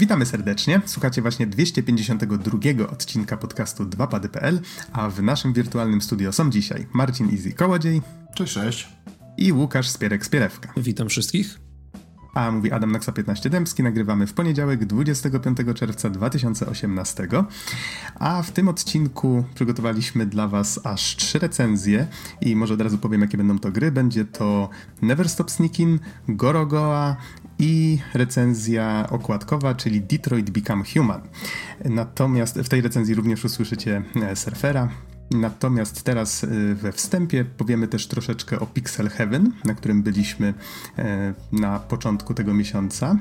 Witamy serdecznie. Słuchacie właśnie 252 odcinka podcastu 2pady.pl, a w naszym wirtualnym studio są dzisiaj Marcin Easy Kołodziej. Cześć, cześć. I Łukasz Spierek-Spierewka. Witam wszystkich. A mówi Adam Naksa 15 Dębski. Nagrywamy w poniedziałek 25 czerwca 2018. A w tym odcinku przygotowaliśmy dla Was aż trzy recenzje i może od razu powiem, jakie będą to gry. Będzie to Never Stop Sneaking, Gorogoa i recenzja okładkowa, czyli Detroit Become Human. Natomiast w tej recenzji również usłyszycie e, surfera, Natomiast teraz y, we wstępie powiemy też troszeczkę o Pixel Heaven, na którym byliśmy e, na początku tego miesiąca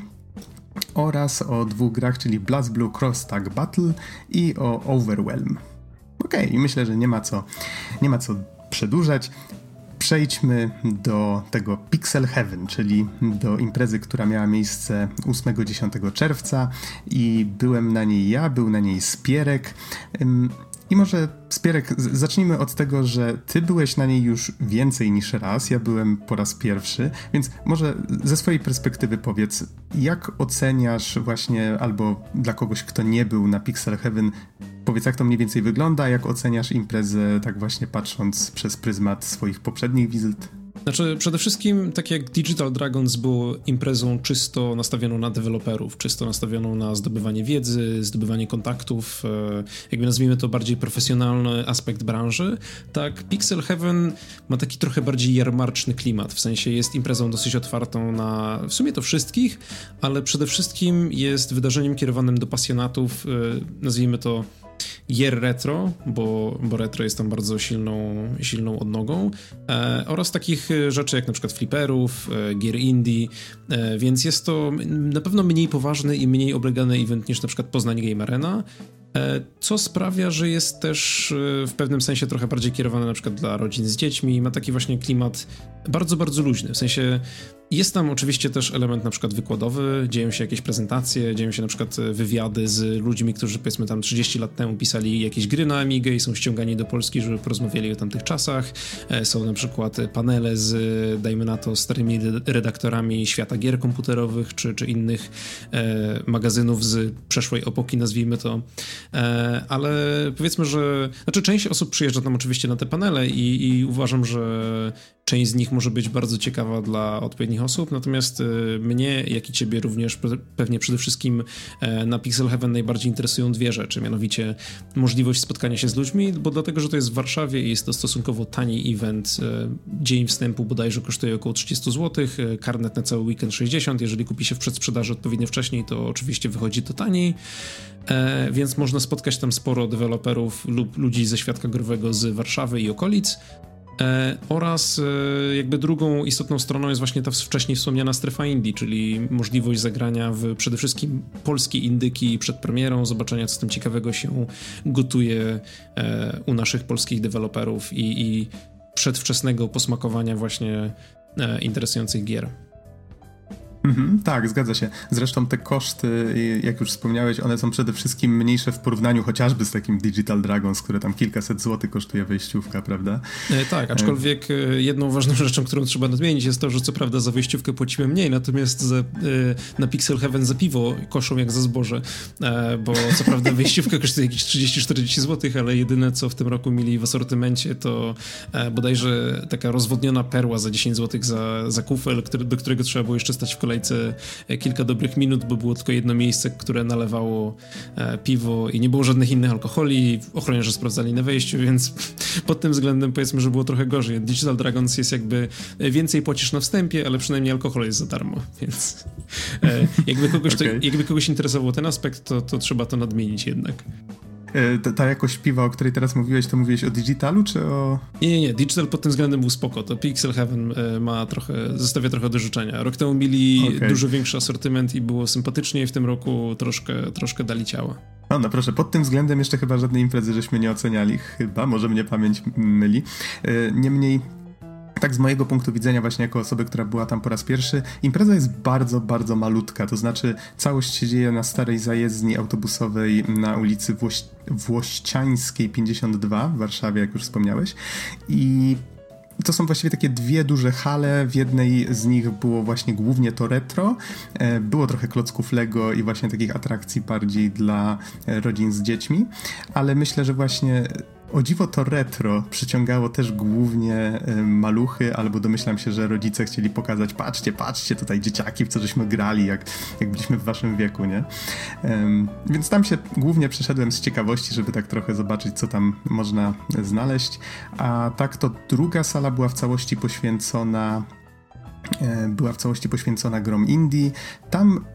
oraz o dwóch grach, czyli Blast Blue Cross Tag Battle i o Overwhelm. Okej, okay, myślę, że nie ma co, nie ma co przedłużać. Przejdźmy do tego Pixel Heaven, czyli do imprezy, która miała miejsce 8-10 czerwca i byłem na niej ja, był na niej Spierek. I może Spierek, zacznijmy od tego, że ty byłeś na niej już więcej niż raz, ja byłem po raz pierwszy, więc może ze swojej perspektywy powiedz, jak oceniasz właśnie, albo dla kogoś, kto nie był na Pixel Heaven, powiedz jak to mniej więcej wygląda, jak oceniasz imprezę, tak właśnie patrząc przez pryzmat swoich poprzednich wizyt? Znaczy, przede wszystkim, tak jak Digital Dragons było imprezą czysto nastawioną na deweloperów, czysto nastawioną na zdobywanie wiedzy, zdobywanie kontaktów, e, jakby nazwijmy to bardziej profesjonalny aspekt branży, tak Pixel Heaven ma taki trochę bardziej jarmarczny klimat, w sensie jest imprezą dosyć otwartą na w sumie to wszystkich, ale przede wszystkim jest wydarzeniem kierowanym do pasjonatów, e, nazwijmy to gier retro, bo, bo retro jest tam bardzo silną, silną odnogą, e, oraz takich e, rzeczy jak na przykład flipperów, e, gier indie, e, więc jest to na pewno mniej poważny i mniej oblegany event niż na przykład Poznań Game Arena, e, co sprawia, że jest też e, w pewnym sensie trochę bardziej kierowany na przykład dla rodzin z dziećmi, ma taki właśnie klimat bardzo, bardzo luźny, w sensie jest tam oczywiście też element na przykład wykładowy, dzieją się jakieś prezentacje, dzieją się na przykład wywiady z ludźmi, którzy powiedzmy tam 30 lat temu pisali jakieś gry na Amigę i są ściągani do Polski, żeby porozmawiali o tamtych czasach. E, są na przykład panele z, dajmy na to, starymi redaktorami świata gier komputerowych czy, czy innych e, magazynów z przeszłej epoki, nazwijmy to. E, ale powiedzmy, że znaczy część osób przyjeżdża tam oczywiście na te panele i, i uważam, że część z nich może być bardzo ciekawa dla odpowiednich osób, natomiast y, mnie, jak i ciebie również pewnie przede wszystkim e, na Pixel Heaven najbardziej interesują dwie rzeczy, mianowicie możliwość spotkania się z ludźmi, bo dlatego, że to jest w Warszawie i jest to stosunkowo tani event. E, dzień wstępu bodajże kosztuje około 30 zł, e, karnet na cały weekend 60, jeżeli kupi się w przedsprzedaży odpowiednio wcześniej, to oczywiście wychodzi to taniej, więc można spotkać tam sporo deweloperów lub ludzi ze świata growego z Warszawy i okolic, oraz e, jakby drugą istotną stroną jest właśnie ta wcześniej wspomniana strefa indie, czyli możliwość zagrania w przede wszystkim polskie indyki przed premierą, zobaczenia co tam ciekawego się gotuje e, u naszych polskich deweloperów i, i przedwczesnego posmakowania właśnie interesujących gier. Mhm, tak, zgadza się. Zresztą te koszty, jak już wspomniałeś, one są przede wszystkim mniejsze w porównaniu chociażby z takim Digital Dragons, które tam kilkaset złotych kosztuje wejściówka, prawda? E, tak, aczkolwiek e... jedną ważną rzeczą, którą trzeba nadmienić jest to, że co prawda za wejściówkę płacimy mniej, natomiast za, e, na Pixel Heaven za piwo koszą jak za zboże, e, bo co prawda wejściówka kosztuje jakieś 30-40 złotych, ale jedyne co w tym roku mieli w asortymencie to e, bodajże taka rozwodniona perła za 10 złotych za, za kufel, który, do którego trzeba było jeszcze stać w kolejce kolejce kilka dobrych minut, bo było tylko jedno miejsce, które nalewało e, piwo i nie było żadnych innych alkoholi. Ochroniarze sprawdzali na wejściu, więc pod tym względem powiedzmy, że było trochę gorzej. Digital Dragons jest jakby więcej płacisz na wstępie, ale przynajmniej alkohol jest za darmo, więc e, jakby kogoś, okay. to, jakby kogoś interesował ten aspekt, to, to trzeba to nadmienić jednak. E, ta, ta, jakość piwa, o której teraz mówiłeś, to mówiłeś o digitalu, czy o... Nie, nie, nie. Digital pod tym względem był spoko. To Pixel Heaven e, ma trochę, zostawia trochę do życzenia. Rok temu mieli okay. dużo większy asortyment i było sympatycznie, w tym roku troszkę, troszkę dali ciała. No, no proszę, pod tym względem jeszcze chyba żadnej imprezy żeśmy nie oceniali. Chyba, może mnie pamięć myli. E, niemniej tak z mojego punktu widzenia, właśnie jako osoby, która była tam po raz pierwszy, impreza jest bardzo, bardzo malutka. To znaczy, całość się dzieje na starej zajezdni autobusowej na ulicy Włoś Włościańskiej 52 w Warszawie, jak już wspomniałeś. I to są właściwie takie dwie duże hale. W jednej z nich było właśnie głównie to retro. E, było trochę klocków Lego i właśnie takich atrakcji bardziej dla rodzin z dziećmi, ale myślę, że właśnie o dziwo to retro przyciągało też głównie maluchy, albo domyślam się, że rodzice chcieli pokazać, patrzcie, patrzcie, tutaj dzieciaki, w co żeśmy grali, jak, jak byliśmy w waszym wieku, nie? Więc tam się głównie przeszedłem z ciekawości, żeby tak trochę zobaczyć, co tam można znaleźć. A tak to druga sala była w całości poświęcona e, była w całości poświęcona grom Indie. Tam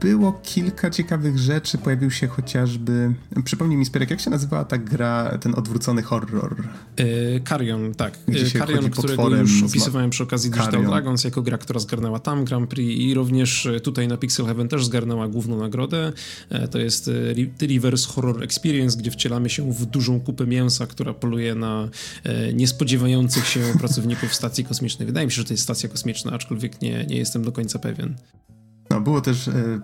było kilka ciekawych rzeczy. Pojawił się chociażby. Przypomnij mi, Spierek, jak się nazywała ta gra, ten odwrócony horror? Yy, Carrion, tak. Yy, Carrion, którego już opisywałem przy okazji Digital. Dragons jako gra, która zgarnęła tam Grand Prix i również e, tutaj na Pixel Heaven też zgarnęła główną nagrodę. To jest Reverse Horror Experience, gdzie wcielamy się w dużą kupę mięsa, która poluje na niespodziewających się pracowników stacji kosmicznej. Wydaje mi się, że to jest stacja kosmiczna, aczkolwiek nie, nie jestem do końca pewien. No, było też, e,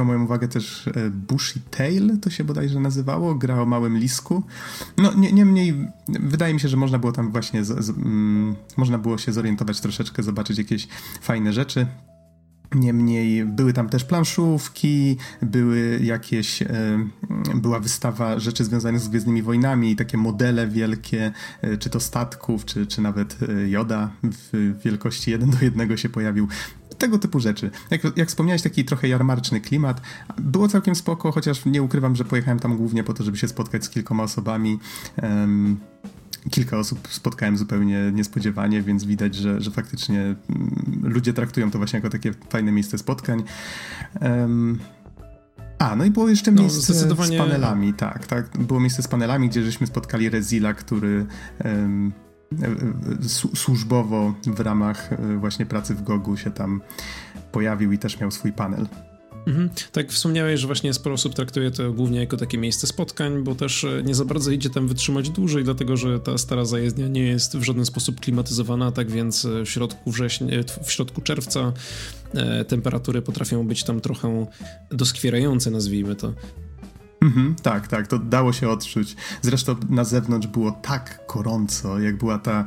e, moją uwagę też e, Bushy Tail, to się bodajże nazywało, gra o małym lisku. No, nie, niemniej, wydaje mi się, że można było tam właśnie, z, z, mm, można było się zorientować troszeczkę, zobaczyć jakieś fajne rzeczy. Niemniej były tam też planszówki, były jakieś, była wystawa rzeczy związanych z Gwiezdnymi Wojnami, takie modele wielkie, czy to statków, czy, czy nawet Joda w wielkości 1 do 1 się pojawił tego typu rzeczy. Jak, jak wspomniałeś, taki trochę jarmarczny klimat. Było całkiem spoko, chociaż nie ukrywam, że pojechałem tam głównie po to, żeby się spotkać z kilkoma osobami. Um, kilka osób spotkałem zupełnie niespodziewanie, więc widać, że, że faktycznie um, ludzie traktują to właśnie jako takie fajne miejsce spotkań. Um, a, no i było jeszcze no, miejsce zdecydowanie... z panelami, tak, tak. Było miejsce z panelami, gdzie żeśmy spotkali Rezila, który um, służbowo w ramach e, właśnie pracy w Gogu się tam pojawił i też miał swój panel. Mhm. Tak wspomniałeś, że właśnie sporo osób traktuje to głównie jako takie miejsce spotkań, bo też e, nie za bardzo idzie tam wytrzymać dłużej, dlatego że ta stara zajezdnia nie jest w żaden sposób klimatyzowana, tak więc e, w środku września, w środku czerwca temperatury potrafią być tam trochę doskwierające, nazwijmy to. Mhm, tak, tak, to dało się odczuć. Zresztą na zewnątrz było tak gorąco, jak była ta,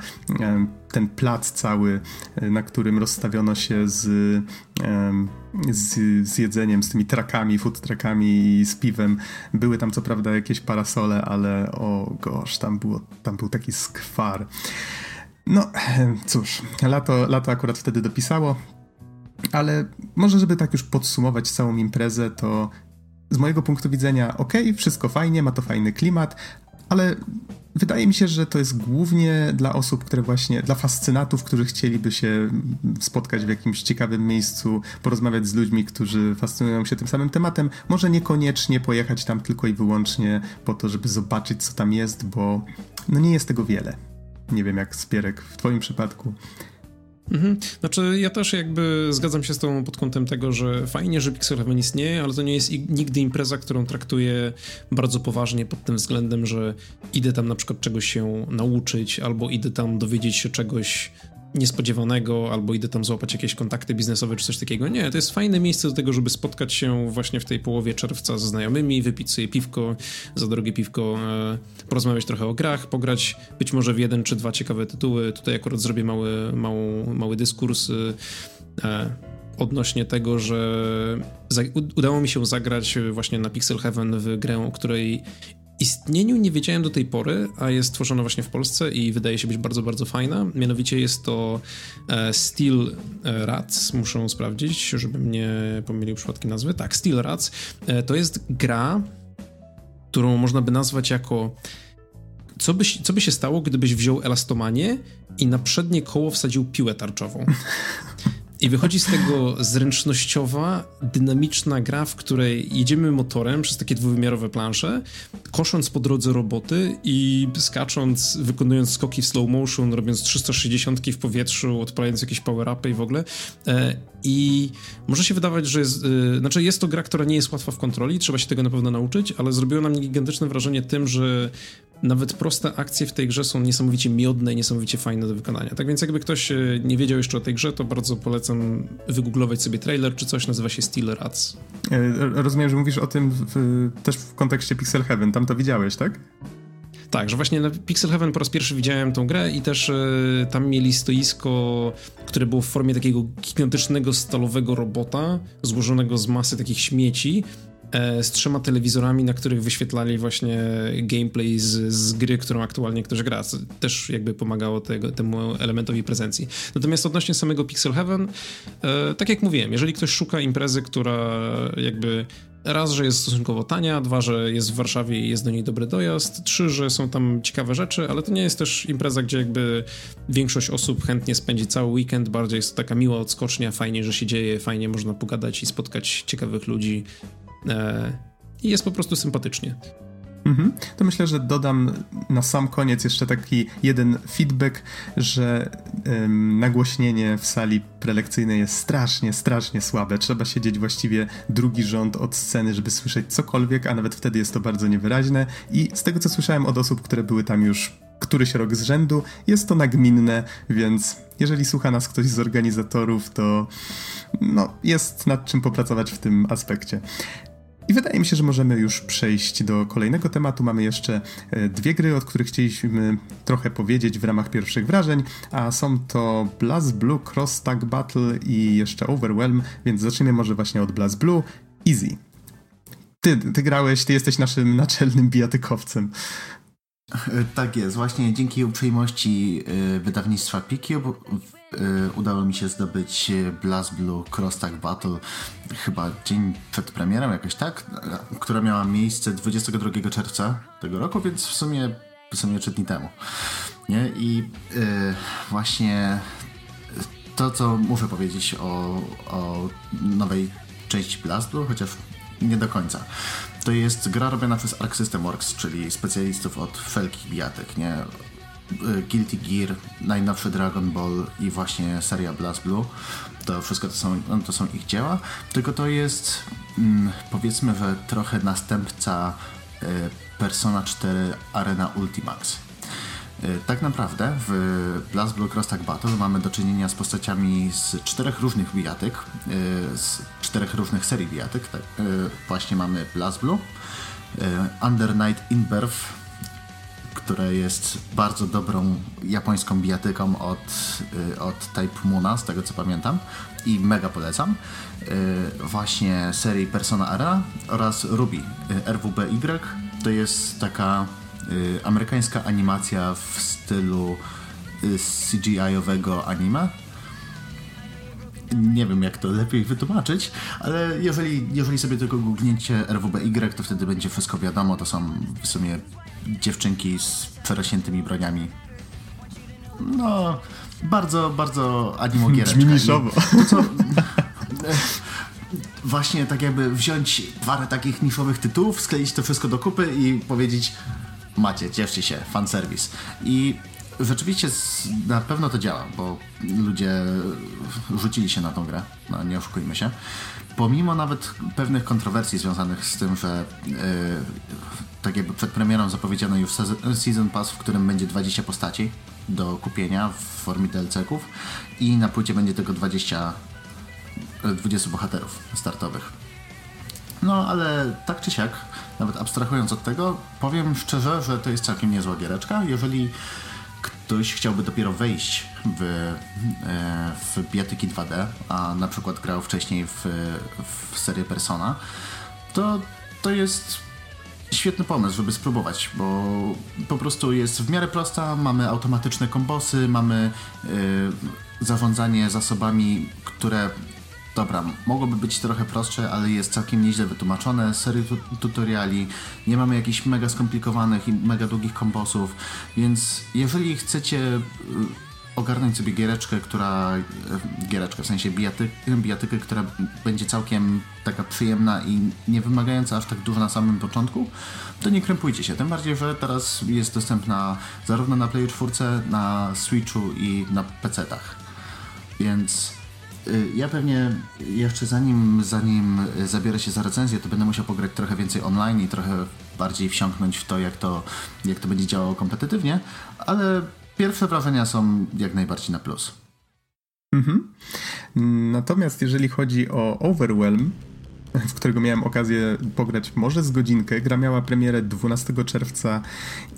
ten plac cały, e, na którym rozstawiono się z, z, z jedzeniem, z tymi trakami, food trakami i z piwem. Były tam co prawda jakieś parasole, ale o gosh, tam, było, tam był taki skwar. No cóż, lato, lato akurat wtedy dopisało, ale może, żeby tak już podsumować całą imprezę, to z mojego punktu widzenia, ok, wszystko fajnie, ma to fajny klimat, ale wydaje mi się, że to jest głównie dla osób, które właśnie, dla fascynatów, którzy chcieliby się spotkać w jakimś ciekawym miejscu, porozmawiać z ludźmi, którzy fascynują się tym samym tematem. Może niekoniecznie pojechać tam tylko i wyłącznie po to, żeby zobaczyć, co tam jest, bo no nie jest tego wiele. Nie wiem, jak Spierek w Twoim przypadku. Mhm. Znaczy, ja też jakby zgadzam się z Tobą pod kątem tego, że fajnie, że Pixel Heaven istnieje, ale to nie jest nigdy impreza, którą traktuję bardzo poważnie pod tym względem, że idę tam na przykład czegoś się nauczyć, albo idę tam dowiedzieć się czegoś niespodziewanego, albo idę tam złapać jakieś kontakty biznesowe czy coś takiego. Nie, to jest fajne miejsce do tego, żeby spotkać się właśnie w tej połowie czerwca ze znajomymi, wypić sobie piwko, za drogie piwko, e, porozmawiać trochę o grach, pograć być może w jeden czy dwa ciekawe tytuły. Tutaj akurat zrobię mały, mały, mały dyskurs e, odnośnie tego, że udało mi się zagrać właśnie na Pixel Heaven w grę, o której istnieniu nie wiedziałem do tej pory, a jest tworzona właśnie w Polsce i wydaje się być bardzo, bardzo fajna. Mianowicie jest to e, Steel Rats, muszę sprawdzić, żebym nie pomylił przypadkiem nazwy. Tak, Steel Rats. E, to jest gra, którą można by nazwać jako co by, co by się stało, gdybyś wziął elastomanię i na przednie koło wsadził piłę tarczową? I wychodzi z tego zręcznościowa, dynamiczna gra, w której jedziemy motorem przez takie dwuwymiarowe plansze, kosząc po drodze roboty i skacząc, wykonując skoki w slow motion, robiąc 360 w powietrzu, odpalając jakieś power-upy i w ogóle. I może się wydawać, że jest, e, znaczy jest to gra, która nie jest łatwa w kontroli, trzeba się tego na pewno nauczyć, ale zrobiło na mnie gigantyczne wrażenie tym, że nawet proste akcje w tej grze są niesamowicie miodne i niesamowicie fajne do wykonania. Tak więc jakby ktoś e, nie wiedział jeszcze o tej grze, to bardzo polecam wygooglować sobie trailer czy coś, nazywa się Steel Rats. E, rozumiem, że mówisz o tym w, też w kontekście Pixel Heaven, tam to widziałeś, tak? Tak, że właśnie na Pixel Heaven po raz pierwszy widziałem tą grę i też y, tam mieli stoisko, które było w formie takiego gigantycznego stalowego robota złożonego z masy takich śmieci e, z trzema telewizorami, na których wyświetlali właśnie gameplay z, z gry, którą aktualnie ktoś gra. Też jakby pomagało tego, temu elementowi prezencji. Natomiast odnośnie samego Pixel Heaven, e, tak jak mówiłem, jeżeli ktoś szuka imprezy, która jakby Raz, że jest stosunkowo tania, dwa, że jest w Warszawie i jest do niej dobry dojazd, trzy, że są tam ciekawe rzeczy, ale to nie jest też impreza, gdzie jakby większość osób chętnie spędzi cały weekend, bardziej jest to taka miła odskocznia, fajnie, że się dzieje, fajnie można pogadać i spotkać ciekawych ludzi e, i jest po prostu sympatycznie. Mhm. To myślę, że dodam na sam koniec jeszcze taki jeden feedback, że ym, nagłośnienie w sali prelekcyjnej jest strasznie, strasznie słabe. Trzeba siedzieć właściwie drugi rząd od sceny, żeby słyszeć cokolwiek, a nawet wtedy jest to bardzo niewyraźne. I z tego, co słyszałem od osób, które były tam już któryś rok z rzędu, jest to nagminne, więc jeżeli słucha nas ktoś z organizatorów, to no, jest nad czym popracować w tym aspekcie. I wydaje mi się, że możemy już przejść do kolejnego tematu. Mamy jeszcze e, dwie gry, od których chcieliśmy trochę powiedzieć w ramach pierwszych wrażeń, a są to Blast Blue Cross Tag Battle i jeszcze Overwhelm, więc zacznijmy może właśnie od Blast Blue. Easy. Ty, ty grałeś, ty jesteś naszym naczelnym bijatykowcem. E, tak jest, właśnie dzięki uprzejmości e, wydawnictwa Y, udało mi się zdobyć Blast Blue Cross Tag Battle chyba dzień przed premierą, jakoś tak, która miała miejsce 22 czerwca tego roku, więc w sumie, w sumie 3 dni temu. Nie? I yy, właśnie to, co muszę powiedzieć o, o nowej części Blast Blue, chociaż nie do końca. To jest gra robiona przez Arc System Works, czyli specjalistów od felki bijatek, nie? Y, Guilty Gear, najnowszy Dragon Ball i właśnie seria Blast Blue. To wszystko to są, no, to są ich dzieła, tylko to jest mm, powiedzmy, że trochę następca y, Persona 4 Arena Ultimax. Y, tak naprawdę w Blast Blue Cross Tag Battle mamy do czynienia z postaciami z czterech różnych bijatyk, z czterech różnych serii bijatyk. Tak, właśnie mamy Blast Blue, Under Night in Birth, które jest bardzo dobrą japońską bijatyką od, y, od Type Muna, z tego co pamiętam i mega polecam. Y, właśnie serii Persona Arena oraz Ruby y, RWBY. To jest taka amerykańska animacja w stylu CGI-owego anime. Nie wiem, jak to lepiej wytłumaczyć, ale jeżeli, jeżeli sobie tylko googniecie RWBY, to wtedy będzie wszystko wiadomo. To są w sumie dziewczynki z przerośniętymi broniami. No, bardzo, bardzo animogiereczka. Brzmi niszowo. To, co, właśnie tak jakby wziąć parę takich niszowych tytułów, skleić to wszystko do kupy i powiedzieć macie, cieszcie się, fanserwis. I rzeczywiście na pewno to działa, bo ludzie rzucili się na tą grę, no nie oszukujmy się. Pomimo nawet pewnych kontrowersji związanych z tym, że yy, tak jakby przed premierą zapowiedziano już Season Pass, w którym będzie 20 postaci do kupienia w formie DLC-ków i na płycie będzie tego 20, 20 bohaterów startowych. No ale tak czy siak, nawet abstrahując od tego, powiem szczerze, że to jest całkiem niezła giereczka. Jeżeli ktoś chciałby dopiero wejść w, e, w bijatyki 2D, a na przykład grał wcześniej w, w serię Persona, to to jest świetny pomysł, żeby spróbować, bo po prostu jest w miarę prosta, mamy automatyczne kombosy, mamy yy, zarządzanie zasobami, które dobra, mogłoby być trochę prostsze, ale jest całkiem nieźle wytłumaczone, serii tutoriali, nie mamy jakichś mega skomplikowanych i mega długich kombosów, więc jeżeli chcecie y, ogarnąć sobie giereczkę, która, y, giereczkę w sensie bijaty, bijatykę, która będzie całkiem taka przyjemna i nie wymagająca aż tak dużo na samym początku, to nie krępujcie się. Tym bardziej, że teraz jest dostępna zarówno na Play 4, na Switchu i na PC-tach. Więc y, ja pewnie jeszcze zanim, zanim zabiorę się za recenzję, to będę musiał pograć trochę więcej online i trochę bardziej wsiąknąć w to, jak to, jak to będzie działało kompetytywnie, ale pierwsze wrażenia są jak najbardziej na plus. Mhm. Natomiast jeżeli chodzi o Overwhelm, w którego miałem okazję pograć może z godzinkę. Gra miała premierę 12 czerwca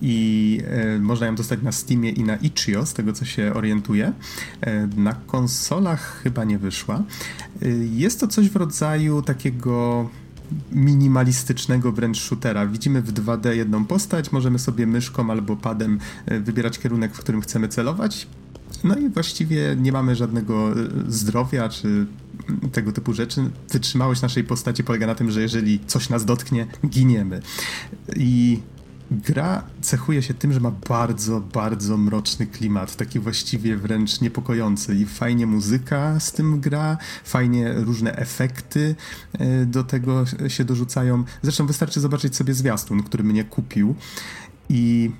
i e, można ją dostać na Steamie i na Itch.io, z tego co się orientuję. E, na konsolach chyba nie wyszła. E, jest to coś w rodzaju takiego minimalistycznego wręcz shootera. Widzimy w 2D jedną postać, możemy sobie myszką albo padem wybierać kierunek, w którym chcemy celować. No i właściwie nie mamy żadnego zdrowia czy tego typu rzeczy. Wytrzymałość naszej postaci polega na tym, że jeżeli coś nas dotknie, giniemy. I Gra cechuje się tym, że ma bardzo, bardzo mroczny klimat, taki właściwie wręcz niepokojący i fajnie muzyka z tym gra, fajnie różne efekty e, do tego się dorzucają. Zresztą wystarczy zobaczyć sobie zwiastun, który mnie kupił i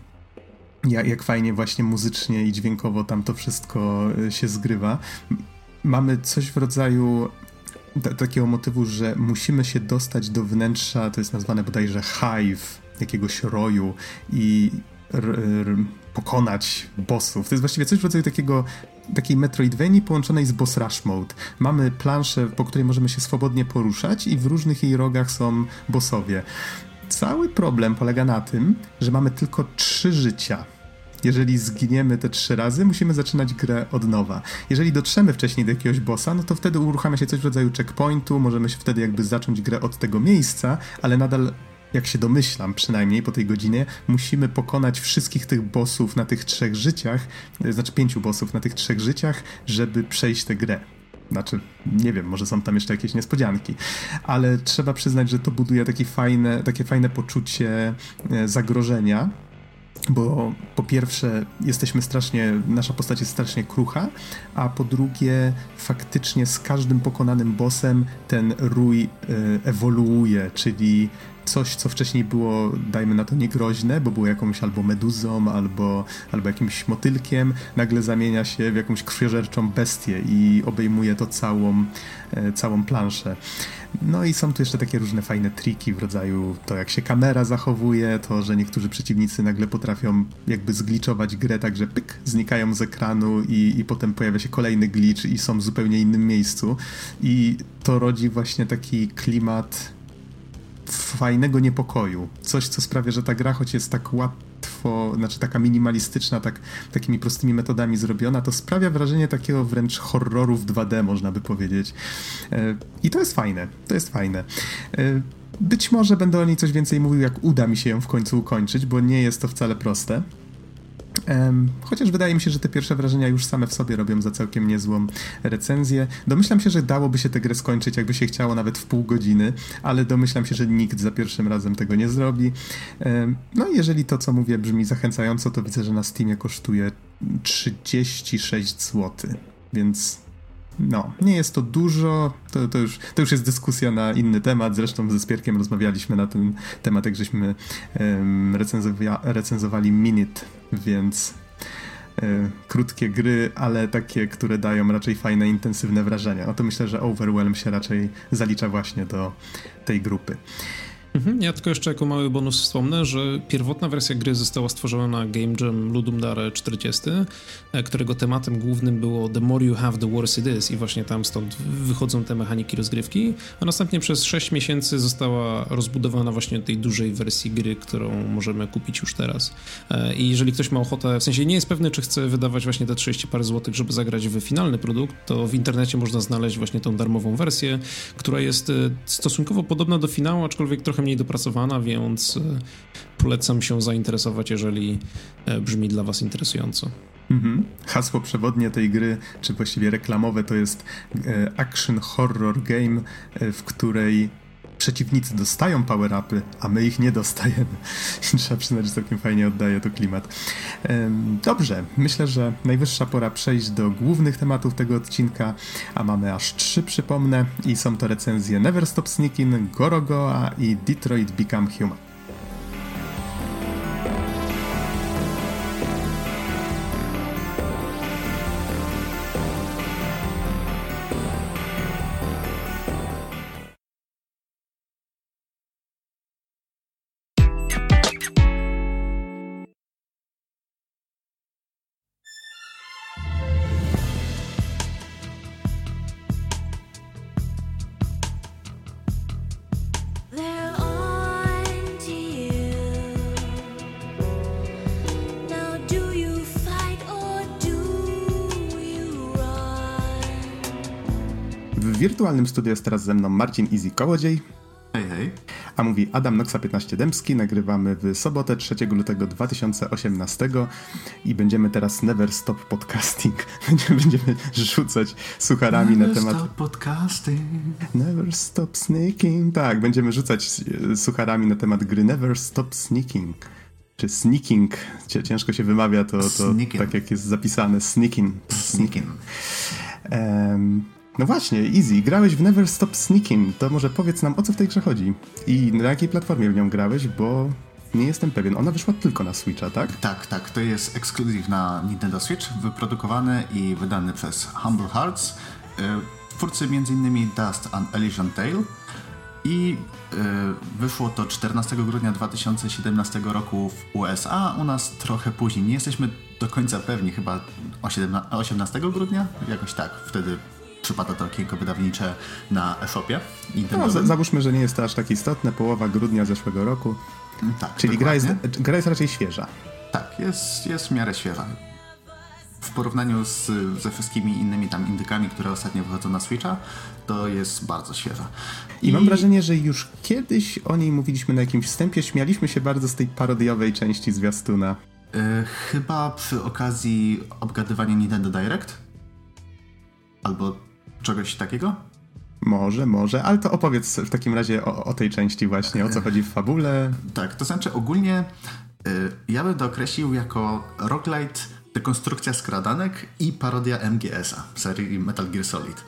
jak, fajnie właśnie muzycznie i dźwiękowo tam to wszystko e, się zgrywa. Mamy coś w rodzaju takiego motywu, że musimy się dostać do wnętrza, to jest nazwane bodajże hive, jakiegoś roju i pokonać bossów. To jest właściwie coś w rodzaju takiego takiej Metroidvanii połączonej z boss rush mode. Mamy planszę, po której możemy się swobodnie poruszać i w różnych jej rogach są bossowie. Cały problem polega na tym, że mamy tylko trzy życia. Jeżeli zginiemy te trzy razy, musimy zaczynać grę od nowa. Jeżeli dotrzemy wcześniej do jakiegoś bossa, no to wtedy uruchamia się coś w rodzaju checkpointu, możemy się wtedy jakby zacząć grę od tego miejsca, ale nadal jak się domyślam, przynajmniej po tej godzinie, musimy pokonać wszystkich tych bossów na tych trzech życiach, e, znaczy pięciu bossów na tych trzech życiach, żeby przejść tę grę. Znaczy, nie wiem, może są tam jeszcze jakieś niespodzianki, ale trzeba przyznać, że to buduje takie fajne, takie fajne poczucie e, zagrożenia, bo po pierwsze jesteśmy strasznie, nasza postać jest strasznie krucha, a po drugie faktycznie z każdym pokonanym bossem ten rój e, ewoluuje, czyli coś, co wcześniej było, dajmy na to, niegroźne, bo było jakąś albo meduzą, albo, albo jakimś motylkiem, nagle zamienia się w jakąś krwiożerczą bestię i obejmuje to całą, e, całą planszę. No i są tu jeszcze takie różne fajne triki w rodzaju to, jak się kamera zachowuje, to, że niektórzy przeciwnicy nagle potrafią jakby zgliczować grę tak, że pyk, znikają z ekranu i, i potem pojawia się kolejny glitch i są w zupełnie innym miejscu. I to rodzi właśnie taki klimat fajnego niepokoju. Coś, co sprawia, że ta gra, choć jest tak łatwo, znaczy taka minimalistyczna, tak, takimi prostymi metodami zrobiona, to sprawia wrażenie takiego wręcz horroru w 2D, można by powiedzieć. E, I to jest fajne. To jest fajne. E, być może będę o niej coś więcej mówił, jak uda mi się ją w końcu ukończyć, bo nie jest to wcale proste. Chociaż wydaje mi się, że te pierwsze wrażenia już same w sobie robią za całkiem niezłą recenzję. Domyślam się, że dałoby się tę grę skończyć, jakby się chciało nawet w pół godziny, ale domyślam się, że nikt za pierwszym razem tego nie zrobi. No i jeżeli to, co mówię, brzmi zachęcająco, to widzę, że na Steamie kosztuje 36 zł, więc no, nie jest to dużo, to, to, już, to już jest dyskusja na inny temat, zresztą ze Spierkiem rozmawialiśmy na ten temat, jak żeśmy um, recenzowa recenzowali Minute, więc e, krótkie gry, ale takie, które dają raczej fajne, intensywne wrażenia. No to myślę, że Overwhelm się raczej zalicza właśnie do tej grupy. Mhm, ja tylko jeszcze jako mały bonus wspomnę, że pierwotna wersja gry została stworzona na Game Jam Ludum Dare 40, e, którego tematem głównym było The more you have, the worse it is i właśnie tam stąd wychodzą te mechaniki rozgrywki, a następnie przez 6 miesięcy została rozbudowana właśnie tej dużej wersji gry, którą możemy kupić już teraz. E, I jeżeli ktoś ma ochotę, w sensie nie jest pewny, czy chce wydawać właśnie te 30 parę złotych, żeby zagrać w finalny produkt, to w internecie można znaleźć właśnie tą darmową wersję, która jest e, stosunkowo podobna do finału, aczkolwiek trochę mniej dopracowana, więc e, polecam się zainteresować, jeżeli e, brzmi dla Was interesująco. Mhm. Hasło przewodnie tej gry, czy właściwie reklamowe, to jest e, action horror game, w której przeciwnicy dostają power-upy, a my ich nie dostajemy. Trzeba przyznać, że całkiem fajnie oddaje to klimat. Dobrze, myślę, że najwyższa pora przejść do głównych tematów tego odcinka, a mamy aż trzy, przypomnę, i są to recenzje Never Stop Sneaking, Gorogoa i Detroit Become Human. Wirtualnym studiu jest teraz ze mną Marcin Easy Kołodziej. Hej, hej. A mówi Adam Noxa 15 Dębski. Nagrywamy w sobotę 3 lutego 2018 i będziemy teraz Never Stop Podcasting. Będziemy, rzucać sucharami Never na temat... Stop podcasting. Never Stop Sneaking. Tak, będziemy rzucać e, sucharami na temat gry Never Stop Sneaking. Czy sneaking, ciężko się wymawia to, to Sneaking. tak jak jest zapisane, sneaking. Sneaking. Em, no właśnie, Easy, grałeś w Never Stop Sneaking, to może powiedz nam o co w tej grze chodzi i na jakiej platformie w nią grałeś, bo nie jestem pewien. Ona wyszła tylko na Switcha, tak? Tak, tak, to jest ekskluzyw na Nintendo Switch, wyprodukowany i wydany przez Humble Hearts. y, Twórcy m.in. Dust and Elysian Tale. I y, wyszło to 14 grudnia 2017 roku w USA, u nas trochę później. Nie jesteśmy do końca pewni, chyba o 17 18 grudnia? Jakoś tak, wtedy przypada to okienko wydawnicze na e-shopie No, za- załóżmy, że nie jest to aż tak istotne, połowa grudnia zeszłego roku, tak, czyli gra jest, gra jest raczej świeża. Tak, jest, jest w miarę świeża. W porównaniu z, ze wszystkimi innymi tam indykami, które ostatnio wychodzą na Switcha, to jest bardzo świeża. I mam wrażenie, że już kiedyś o niej mówiliśmy na jakimś wstępie, śmialiśmy się bardzo z tej parodiowej części zwiastuna. y, chyba przy okazji obgadywania Nintendo Direct? Albo czegoś takiego? Może, może, ale to opowiedz w takim razie o, o tej części właśnie, o co chodzi w fabule. Tak, to znaczy ogólnie y, ja bym to określił jako roguelite, dekonstrukcja skradanek i parodia MGS-a w serii Metal Gear Solid.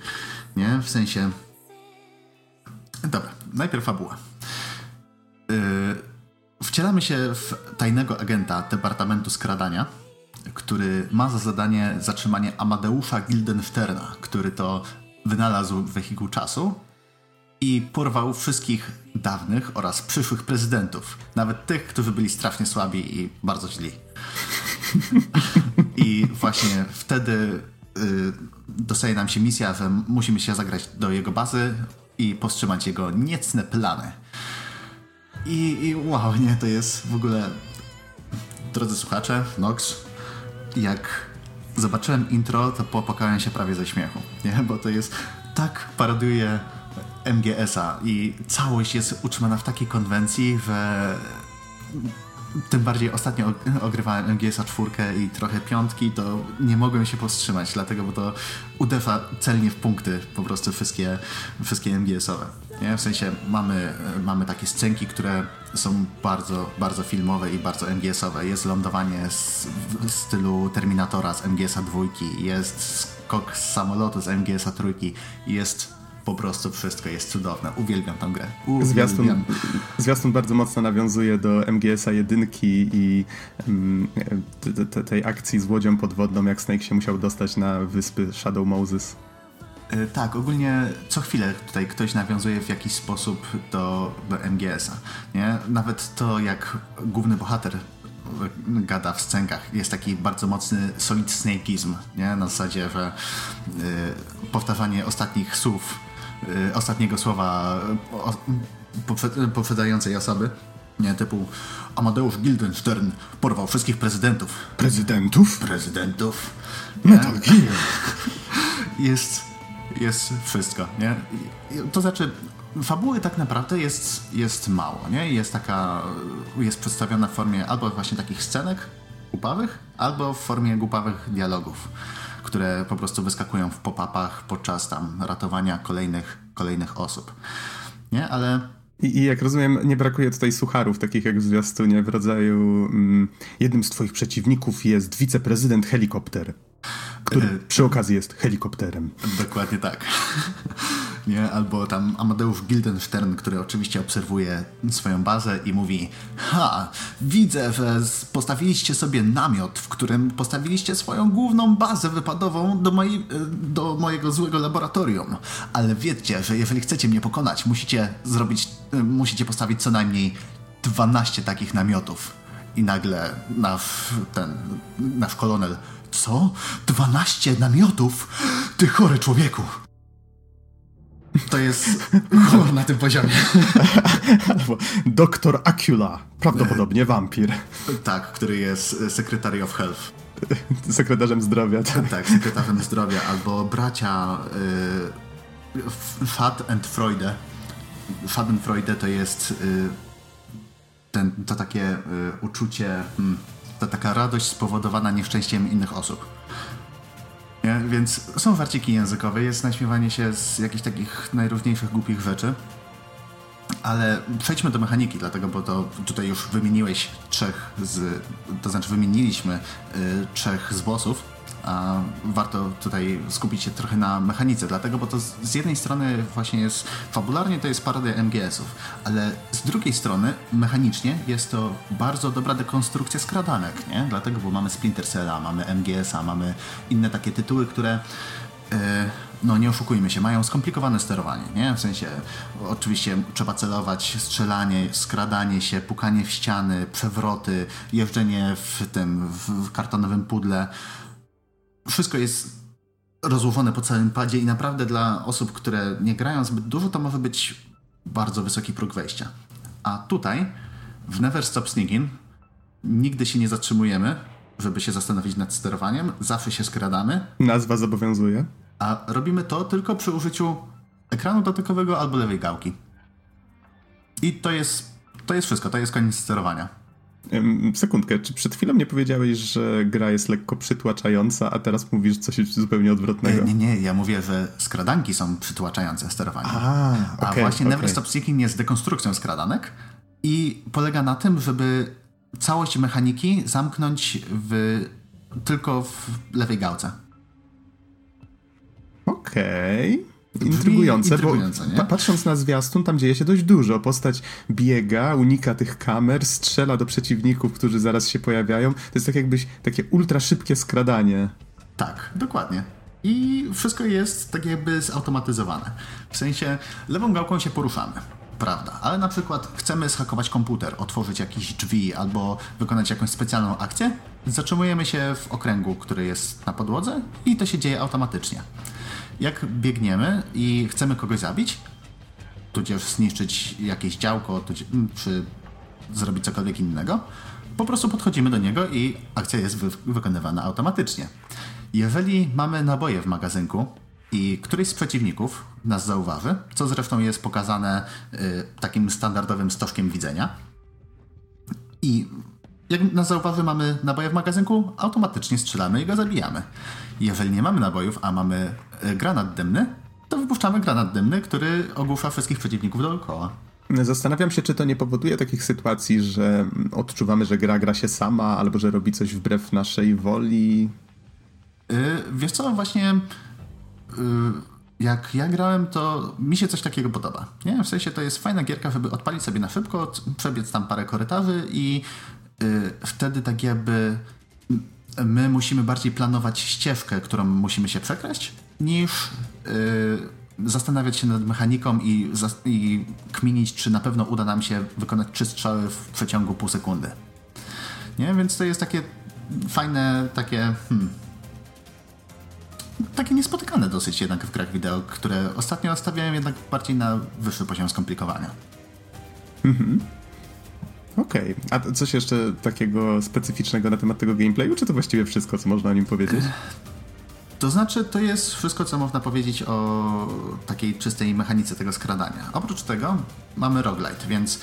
Nie? W sensie... Dobra, najpierw fabuła. Y, wcielamy się w tajnego agenta Departamentu Skradania, który ma za zadanie zatrzymanie Amadeusza Gildensterna, który to wynalazł wehikuł czasu i porwał wszystkich dawnych oraz przyszłych prezydentów, nawet tych, którzy byli strasznie słabi i bardzo źli. I właśnie wtedy y, dostaje nam się misja, że musimy się zagrać do jego bazy i powstrzymać jego niecne plany. I, I wow, nie, to jest w ogóle... Drodzy słuchacze, Nox, jak zobaczyłem intro, to popłakałem się prawie ze śmiechu, nie? Bo to jest tak parodiuje MGS-a i całość jest utrzymana w takiej konwencji, że tym bardziej ostatnio og- ogrywałem MGS-a czwórkę i trochę piątki, to nie mogłem się powstrzymać, dlatego, bo to uderza celnie w punkty po prostu wszystkie, wszystkie MGS-owe. Nie? W sensie mamy, mamy takie scenki, które są bardzo, bardzo filmowe i bardzo MGS-owe. Jest lądowanie z, w stylu Terminatora z MGS-a dwójki, jest skok z samolotu z MGS-a trójki, jest po prostu wszystko, jest cudowne. Uwielbiam tę grę. Zwiastun, Uwielbiam. zwiastun bardzo mocno nawiązuje do MGS-a jedynki i mm, te- te- tej akcji z łodzią podwodną, jak Snake się musiał dostać na wyspy Shadow Moses. Y, Tak, ogólnie co chwilę tutaj ktoś nawiązuje w jakiś sposób do, do MGS-a. Nie? Nawet to, jak główny bohater y, gada w scenkach, jest taki bardzo mocny solid snakeizm, nie? Na zasadzie, że y, powtarzanie ostatnich słów, y, ostatniego słowa y, o, poprze- poprzedzającej osoby, nie? Typu Amadeusz Gildenstern porwał wszystkich prezydentów. Prezydentów? Prezydentów? Metal Gear. jest, jest wszystko, nie? To znaczy, fabuły tak naprawdę jest, jest mało, nie? Jest taka, jest przedstawiona w formie albo właśnie takich scenek głupawych, albo w formie głupawych dialogów, które po prostu wyskakują w pop-upach podczas tam ratowania kolejnych, kolejnych osób, nie? Ale I, I jak rozumiem, nie brakuje tutaj sucharów, takich jak w zwiastunie, w rodzaju mm, jednym z twoich przeciwników jest wiceprezydent helikopter, który E, przy okazji jest helikopterem. Dokładnie tak. Nie? Albo tam Amadeusz Gildenstern, który oczywiście obserwuje swoją bazę i mówi Ha, widzę, że postawiliście sobie namiot, w którym postawiliście swoją główną bazę wypadową do, e, do mojego złego laboratorium. Ale wiedzcie, że jeżeli chcecie mnie pokonać, musicie zrobić, e, musicie postawić co najmniej 12 takich namiotów. I nagle nasz ten, nasz kolonel co? 12 namiotów? Ty chory człowieku! To jest humor na tym poziomie. Albo doktor Acula, prawdopodobnie wampir, Tak, który jest Secretary of Health. sekretarzem zdrowia. Tak. Tak, sekretarzem zdrowia, albo bracia Schadenfreude. Schadenfreude to jest y, ten, to takie y, uczucie, hmm, to taka radość spowodowana nieszczęściem innych osób. Nie? Więc są warciki językowe, jest naśmiewanie się z jakichś takich najróżniejszych głupich rzeczy. Ale przejdźmy do mechaniki, dlatego, bo to tutaj już wymieniłeś trzech z, to znaczy wymieniliśmy y, trzech z bossów, warto tutaj skupić się trochę na mechanice, dlatego, bo to z, z jednej strony właśnie jest, fabularnie to jest parodia MGS-ów, ale z drugiej strony mechanicznie jest to bardzo dobra dekonstrukcja skradanek, nie? Dlatego, bo mamy Splinter Cella, mamy MGS-a, mamy inne takie tytuły, które yy, no nie oszukujmy się, mają skomplikowane sterowanie, nie? W sensie, oczywiście trzeba celować, strzelanie, skradanie się, pukanie w ściany, przewroty, jeżdżenie w tym, w kartonowym pudle. Wszystko jest rozłożone po całym padzie i naprawdę dla osób, które nie grają zbyt dużo, to może być bardzo wysoki próg wejścia. A tutaj, w Never Stop Sneaking, nigdy się nie zatrzymujemy, żeby się zastanowić nad sterowaniem, zawsze się skradamy. Nazwa zobowiązuje. A robimy to tylko przy użyciu ekranu dotykowego albo lewej gałki. I to jest, to jest wszystko, to jest koniec sterowania. Sekundkę, czy przed chwilą nie powiedziałeś, że gra jest lekko przytłaczająca, a teraz mówisz coś zupełnie odwrotnego? Nie, nie, ja mówię, że skradanki są przytłaczające sterowanie. A, okay, a właśnie okay. Never Stop Seeking jest dekonstrukcją skradanek i polega na tym, żeby całość mechaniki zamknąć w, tylko w lewej gałce. Okej. Okay. Intrygujące, intrygujące, bo patrząc na zwiastun, tam dzieje się dość dużo. Postać biega, unika tych kamer, strzela do przeciwników, którzy zaraz się pojawiają. To jest tak jakbyś takie ultra szybkie skradanie. Tak, dokładnie. I wszystko jest tak jakby zautomatyzowane. W sensie lewą gałką się poruszamy prawda. Ale na przykład chcemy zhakować komputer, otworzyć jakieś drzwi albo wykonać jakąś specjalną akcję, zatrzymujemy się w okręgu, który jest na podłodze i to się dzieje automatycznie. Jak biegniemy i chcemy kogoś zabić, tudzież zniszczyć jakieś działko, tudzież, czy zrobić cokolwiek innego, po prostu podchodzimy do niego i akcja jest wy wykonywana automatycznie. Jeżeli mamy naboje w magazynku, i któryś z przeciwników nas zauważy, co zresztą jest pokazane y, takim standardowym stożkiem widzenia. I jak nas zauważy, mamy naboje w magazynku, automatycznie strzelamy i go zabijamy. Jeżeli nie mamy nabojów, a mamy y, granat dymny, to wypuszczamy granat dymny, który ogłusza wszystkich przeciwników dookoła. Zastanawiam się, czy to nie powoduje takich sytuacji, że odczuwamy, że gra gra się sama, albo że robi coś wbrew naszej woli. Yy, wiesz co, właśnie Y, jak ja grałem, to mi się coś takiego podoba. Nie? W sensie to jest fajna gierka, żeby odpalić sobie na szybko, przebiec tam parę korytarzy i wtedy tak jakby my musimy bardziej planować ścieżkę, którą musimy się przekraść, niż y, zastanawiać się nad mechaniką i, i kminić, czy na pewno uda nam się wykonać trzy strzały w przeciągu pół sekundy. Nie? Więc to jest takie fajne, takie hmm, takie niespotykane dosyć jednak w grach wideo, które ostatnio stawiałem jednak bardziej na wyższy poziom skomplikowania. Mhm. Okej. Okay. A coś jeszcze takiego specyficznego na temat tego gameplayu, czy to właściwie wszystko, co można o nim powiedzieć? To znaczy, to jest wszystko, co można powiedzieć o takiej czystej mechanice tego skradania. Oprócz tego mamy roguelite, więc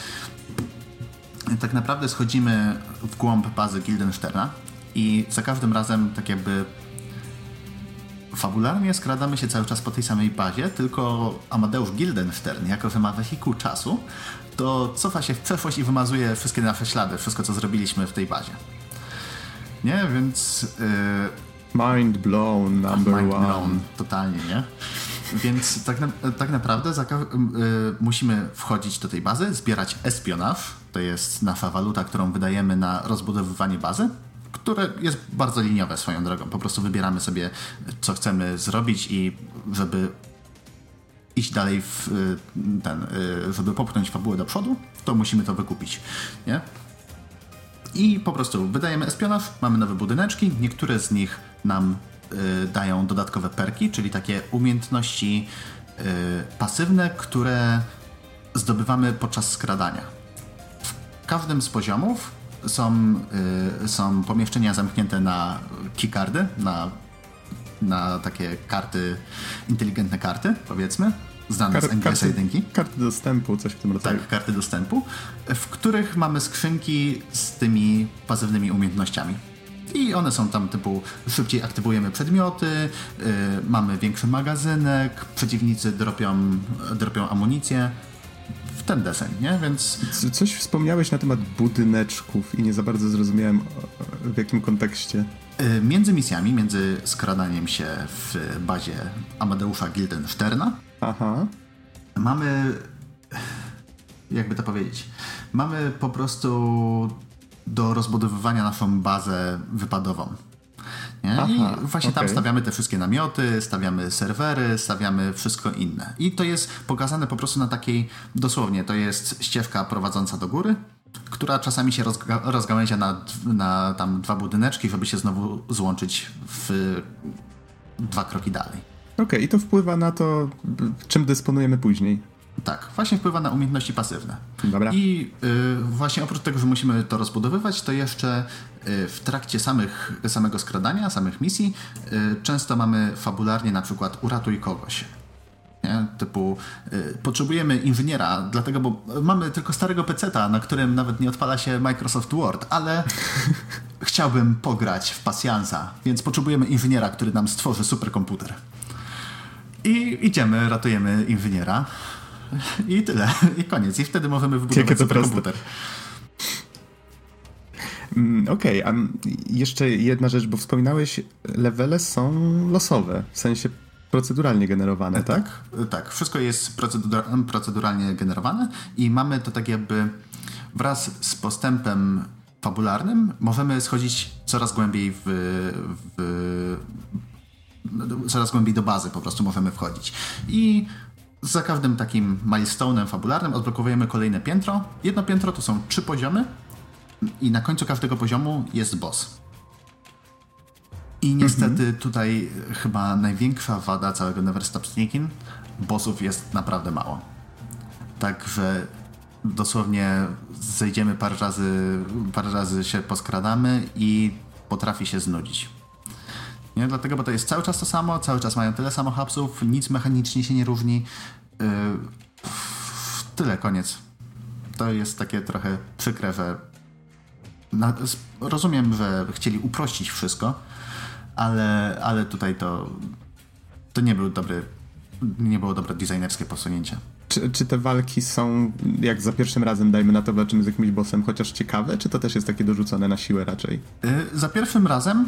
tak naprawdę schodzimy w głąb bazy Gildensterna i za każdym razem tak jakby fabularnie skradamy się cały czas po tej samej bazie, tylko Amadeusz Gildenstern, jako że ma wehikuł czasu, to cofa się w przeszłość i wymazuje wszystkie nasze ślady, wszystko co zrobiliśmy w tej bazie. Nie, więc... Yy... Mind blown number mind one. Blown, totalnie, nie? Więc tak, na, tak naprawdę yy, musimy wchodzić do tej bazy, zbierać espionaż, to jest nasza waluta, którą wydajemy na rozbudowywanie bazy, które jest bardzo liniowe swoją drogą. Po prostu wybieramy sobie, co chcemy zrobić i żeby iść dalej w y, ten, y, żeby popchnąć fabułę do przodu, to musimy to wykupić, nie? I po prostu wydajemy espionaż, mamy nowe budyneczki, niektóre z nich nam y, dają dodatkowe perki, czyli takie umiejętności pasywne, które zdobywamy podczas skradania. W każdym z poziomów są, y, są pomieszczenia zamknięte na keycardy, na na takie karty, inteligentne karty, powiedzmy, znane Kar- z NGS 1. Karty dostępu, coś w tym rodzaju. Tak, karty dostępu, w których mamy skrzynki z tymi pasywnymi umiejętnościami. I one są tam typu szybciej aktywujemy przedmioty, yy, mamy większy magazynek, przeciwnicy dropią, dropią amunicję. W ten deseń, nie? Więc. Coś wspomniałeś na temat budyneczków i nie za bardzo zrozumiałem w jakim kontekście. Yy, między misjami, między skradaniem się w bazie Amadeusza Gildensterna, Aha. mamy. Jakby to powiedzieć? Mamy po prostu do rozbudowywania naszą bazę wypadową. Nie? Aha, I właśnie okay. tam stawiamy te wszystkie namioty, stawiamy serwery, stawiamy wszystko inne. I to jest pokazane po prostu na takiej, dosłownie, to jest ścieżka prowadząca do góry, która czasami się rozga rozgałęzia na, na tam dwa budyneczki, żeby się znowu złączyć w dwa kroki dalej. Okej, okay, i to wpływa na to, czym dysponujemy później. Tak, właśnie wpływa na umiejętności pasywne. Dobra. I y, właśnie oprócz tego, że musimy to rozbudowywać, to jeszcze w trakcie samych, samego skradania, samych misji, y, często mamy fabularnie na przykład uratuj kogoś. Nie? Typu y, potrzebujemy inżyniera, dlatego, bo mamy tylko starego peceta, na którym nawet nie odpala się Microsoft Word, ale chciałbym pograć w pasjansa, więc potrzebujemy inżyniera, który nam stworzy superkomputer. I idziemy, ratujemy inżyniera. I tyle. I koniec. I wtedy możemy wybudować sobie komputer. Mm, okej, okay, a jeszcze jedna rzecz, bo wspominałeś, levele są losowe, w sensie proceduralnie generowane, tak? Tak, tak. Wszystko jest proceduralnie generowane i mamy to tak jakby wraz z postępem fabularnym możemy schodzić coraz głębiej w, w coraz głębiej do bazy po prostu możemy wchodzić. I za każdym takim milestone'em fabularnym odblokowujemy kolejne piętro. Jedno piętro to są trzy poziomy i na końcu każdego poziomu jest boss. I niestety -hmm. tutaj chyba największa wada całego Never Stop Sneaking bossów jest naprawdę mało. Także dosłownie zejdziemy parę razy, parę razy się poskradamy i potrafi się znudzić. Nie? Dlatego, bo to jest cały czas to samo, cały czas mają tyle samo hapsów, nic mechanicznie się nie różni. Yy, tyle, koniec. To jest takie trochę przykre, że na, rozumiem, że chcieli uprościć wszystko, ale, ale tutaj to, to nie był dobry, nie było dobre designerskie posunięcie. Czy, czy, te walki są, jak za pierwszym razem, dajmy na to, walczymy z jakimś bossem, chociaż ciekawe, czy to też jest takie dorzucone na siłę raczej? Yy, za pierwszym razem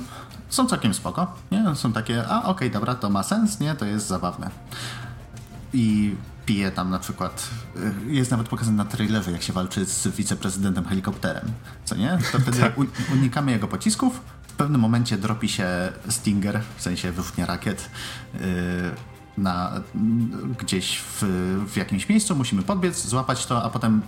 są całkiem spoko, nie? Są takie, a okej, okay, dobra, to ma sens, nie? To jest zabawne. I pije tam na przykład, y, jest nawet pokazane na trailerze, jak się walczy z wiceprezydentem helikopterem, co nie? To wtedy tak. unikamy jego pocisków, w pewnym momencie dropi się Stinger, w sensie wybuchnie rakiet, yy, na, gdzieś w, w jakimś miejscu, musimy podbiec, złapać to, a potem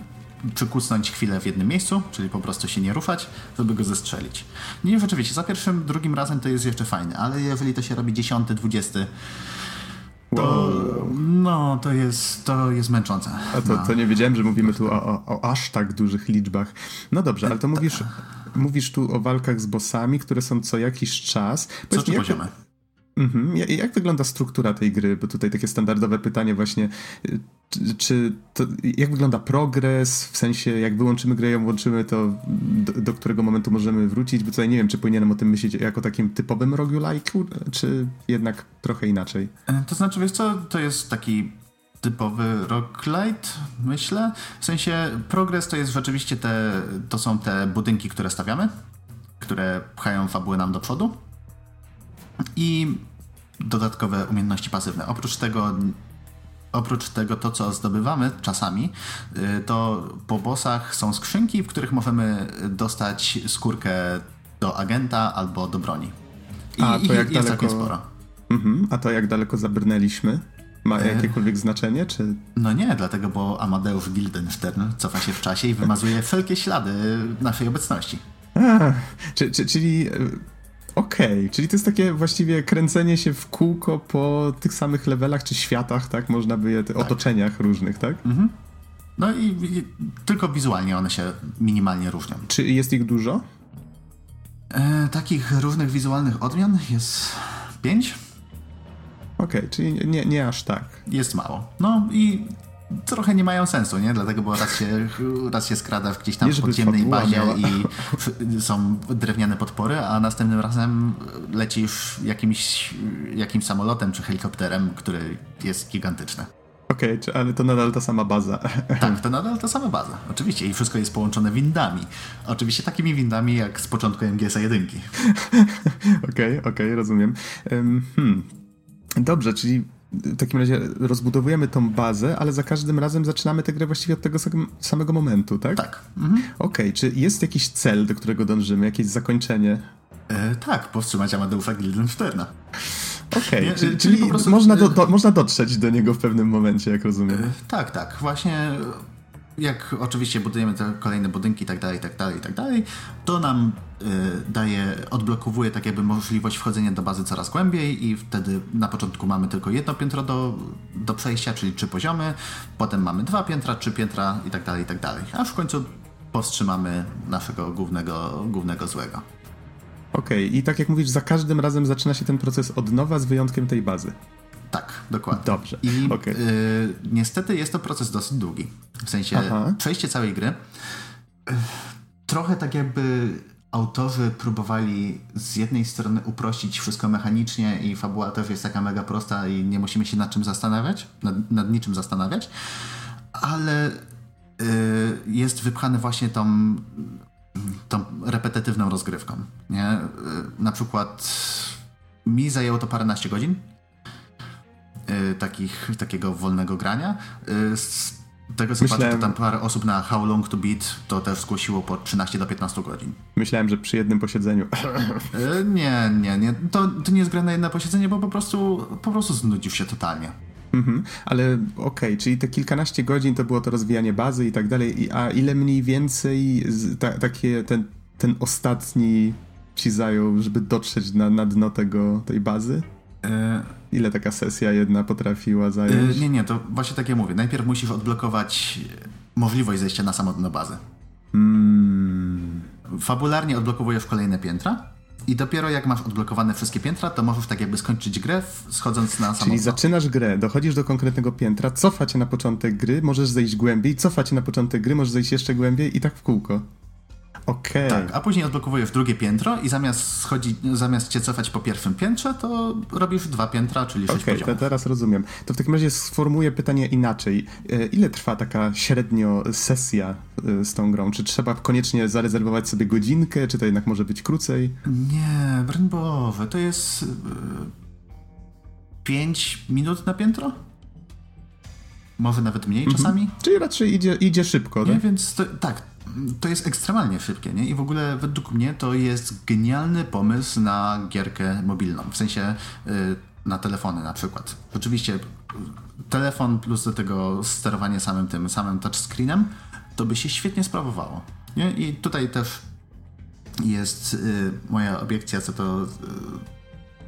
przykusnąć chwilę w jednym miejscu, czyli po prostu się nie ruszać, żeby go zestrzelić. Nie, rzeczywiście, za pierwszym, drugim razem to jest jeszcze fajne, ale jeżeli to się robi dziesiąty, dwudziesty, to, no, to jest, to jest męczące. A to, no. to nie wiedziałem, że mówimy tu o, o, o, aż tak dużych liczbach. No dobrze, ale to mówisz, mówisz tu o walkach z bossami, które są co jakiś czas. Co trzy poziomy. Mhm. Jak wygląda struktura tej gry? Bo tutaj takie standardowe pytanie właśnie, czy, to, jak wygląda progres, w sensie jak wyłączymy grę, ją włączymy, to do, do, którego momentu możemy wrócić? Bo tutaj nie wiem, czy powinienem o tym myśleć jako takim typowym roguelike'u, czy jednak trochę inaczej? E, to znaczy, wiesz co, to jest taki typowy roguelite, myślę. W sensie progres to jest rzeczywiście te, to są te budynki, które stawiamy, które pchają fabułę nam do przodu. I dodatkowe umiejętności pasywne. Oprócz tego Oprócz tego, to co zdobywamy czasami, y, to po bossach są skrzynki, w których możemy dostać skórkę do agenta albo do broni. I A, to jak jest daleko... sporo. Mhm. A to jak daleko zabrnęliśmy? Ma e. jakiekolwiek znaczenie, czy... No nie, dlatego, bo Amadeusz Gildenstern cofa się w czasie i wymazuje wszelkie ślady naszej obecności. A, czy, czy, czyli Okej, okay, czyli to jest takie właściwie kręcenie się w kółko po tych samych levelach czy światach, tak? Można by je, tak. otoczeniach różnych, tak? Mhm. No i, i, tylko wizualnie one się minimalnie różnią. Czy jest ich dużo? E, takich różnych wizualnych odmian jest pięć. Okej, okay, czyli nie, nie aż tak. Jest mało. No i trochę nie mają sensu, nie? Dlatego, bo raz się, raz się skrada w gdzieś tam w podziemnej bazie miała. i są drewniane podpory, a następnym razem lecisz jakimś, jakimś samolotem czy helikopterem, który jest gigantyczny. Okej, okay, ale to nadal ta sama baza. Tak, to nadal ta sama baza. Oczywiście i wszystko jest połączone windami. Oczywiście takimi windami jak z początku MGS-a 1. Okej, okej, okay, okay, rozumiem. Um, hmm. Dobrze, czyli w takim razie rozbudowujemy tą bazę, ale za każdym razem zaczynamy tę grę właściwie od tego samego momentu, tak? Tak. Mhm. Okej, okay, czy jest jakiś cel, do którego dążymy, jakieś zakończenie? E, tak, powstrzymać Amadeusza Guildensterna. Okej, okay, czyli, czyli prostu... można, do, do, można dotrzeć do niego w pewnym momencie, jak rozumiem. E, tak, tak. Właśnie jak oczywiście budujemy te kolejne budynki i tak dalej, i tak dalej, i tak dalej, to nam daje, odblokowuje tak jakby możliwość wchodzenia do bazy coraz głębiej i wtedy na początku mamy tylko jedno piętro do, do przejścia, czyli trzy poziomy, potem mamy dwa piętra, trzy piętra i tak dalej, i tak dalej. A w końcu powstrzymamy naszego głównego, głównego złego. Okej, okay. i tak jak mówisz, za każdym razem zaczyna się ten proces od nowa z wyjątkiem tej bazy. Tak, dokładnie. Dobrze. I okay. y, niestety jest to proces dosyć długi. W sensie Aha. przejście całej gry. Y, trochę tak jakby autorzy próbowali z jednej strony uprościć wszystko mechanicznie i fabuła też jest taka mega prosta i nie musimy się nad czym zastanawiać, nad, nad niczym zastanawiać, ale y, jest wypchany właśnie tą, tą repetytywną rozgrywką. Nie? Y, na przykład mi zajęło to paręnaście godzin, Y, takich, takiego wolnego grania. Tego co Myślałem... patrzę, to tam parę osób na How Long to Beat to też zgłosiło po 13 do 15 godzin. Myślałem, że przy jednym posiedzeniu. Y, nie, nie, nie. To, to nie jest gra na jedno posiedzenie, bo po prostu, po prostu znudził się totalnie. Mhm, ale okej, okay, czyli te kilkanaście godzin to było to rozwijanie bazy i tak dalej, a ile mniej więcej ta, takie ten, ten ostatni ci zajął, żeby dotrzeć na, na dno tego, tej bazy? Ile taka sesja jedna potrafiła zająć? Yy, nie, nie, to właśnie tak jak mówię. Najpierw musisz odblokować możliwość zejścia na samotną bazę. Hmm. Fabularnie odblokowujesz kolejne piętra i dopiero jak masz odblokowane wszystkie piętra, to możesz tak jakby skończyć grę schodząc na samotną. Czyli zaczynasz grę, dochodzisz do konkretnego piętra, cofa cię na początek gry, możesz zejść głębiej, cofa cię na początek gry, możesz zejść jeszcze głębiej i tak w kółko. Okay. Tak, a później odblokowujesz drugie piętro i zamiast schodzić, zamiast cię cofać po pierwszym piętrze, to robisz dwa piętra, czyli sześć Okej, okay, teraz rozumiem. To w takim razie sformułuję pytanie inaczej. E, ile trwa taka średnio sesja e, z tą grą? Czy trzeba koniecznie zarezerwować sobie godzinkę, czy to jednak może być krócej? Nie, broń Boże, to jest 5 e, minut na piętro? Może nawet mniej mhm. czasami? Czyli raczej idzie, idzie szybko, Nie, tak? więc to, tak, to jest ekstremalnie szybkie, nie? I w ogóle według mnie to jest genialny pomysł na gierkę mobilną, w sensie y, na telefony na przykład. Oczywiście y, telefon plus do tego sterowanie samym tym, samym touchscreenem, to by się świetnie sprawowało, nie? I tutaj też jest y, moja obiekcja co do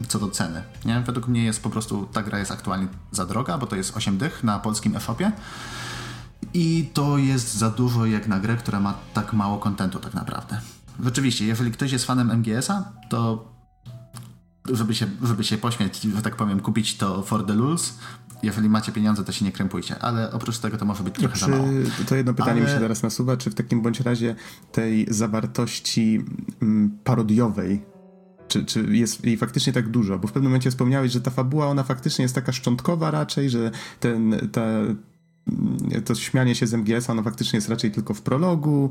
co do ceny. Nie? Według mnie jest po prostu, ta gra jest aktualnie za droga, bo to jest 8 dych na polskim e-shopie i to jest za dużo jak na grę, która ma tak mało kontentu tak naprawdę. Rzeczywiście, jeżeli ktoś jest fanem MGS-a, to żeby się, żeby się pośmiać, że tak powiem, kupić to for the lulz. Jeżeli macie pieniądze, to się nie krępujcie, ale oprócz tego to może być trochę czy, za mało. To jedno pytanie ale... mi się teraz nasuwa, czy w takim bądź razie tej zawartości mm, parodiowej czy, czy jest jej faktycznie tak dużo? Bo w pewnym momencie wspomniałeś, że ta fabuła, ona faktycznie jest taka szczątkowa raczej, że ten, ta, to śmianie się z MGS, ono faktycznie jest raczej tylko w prologu,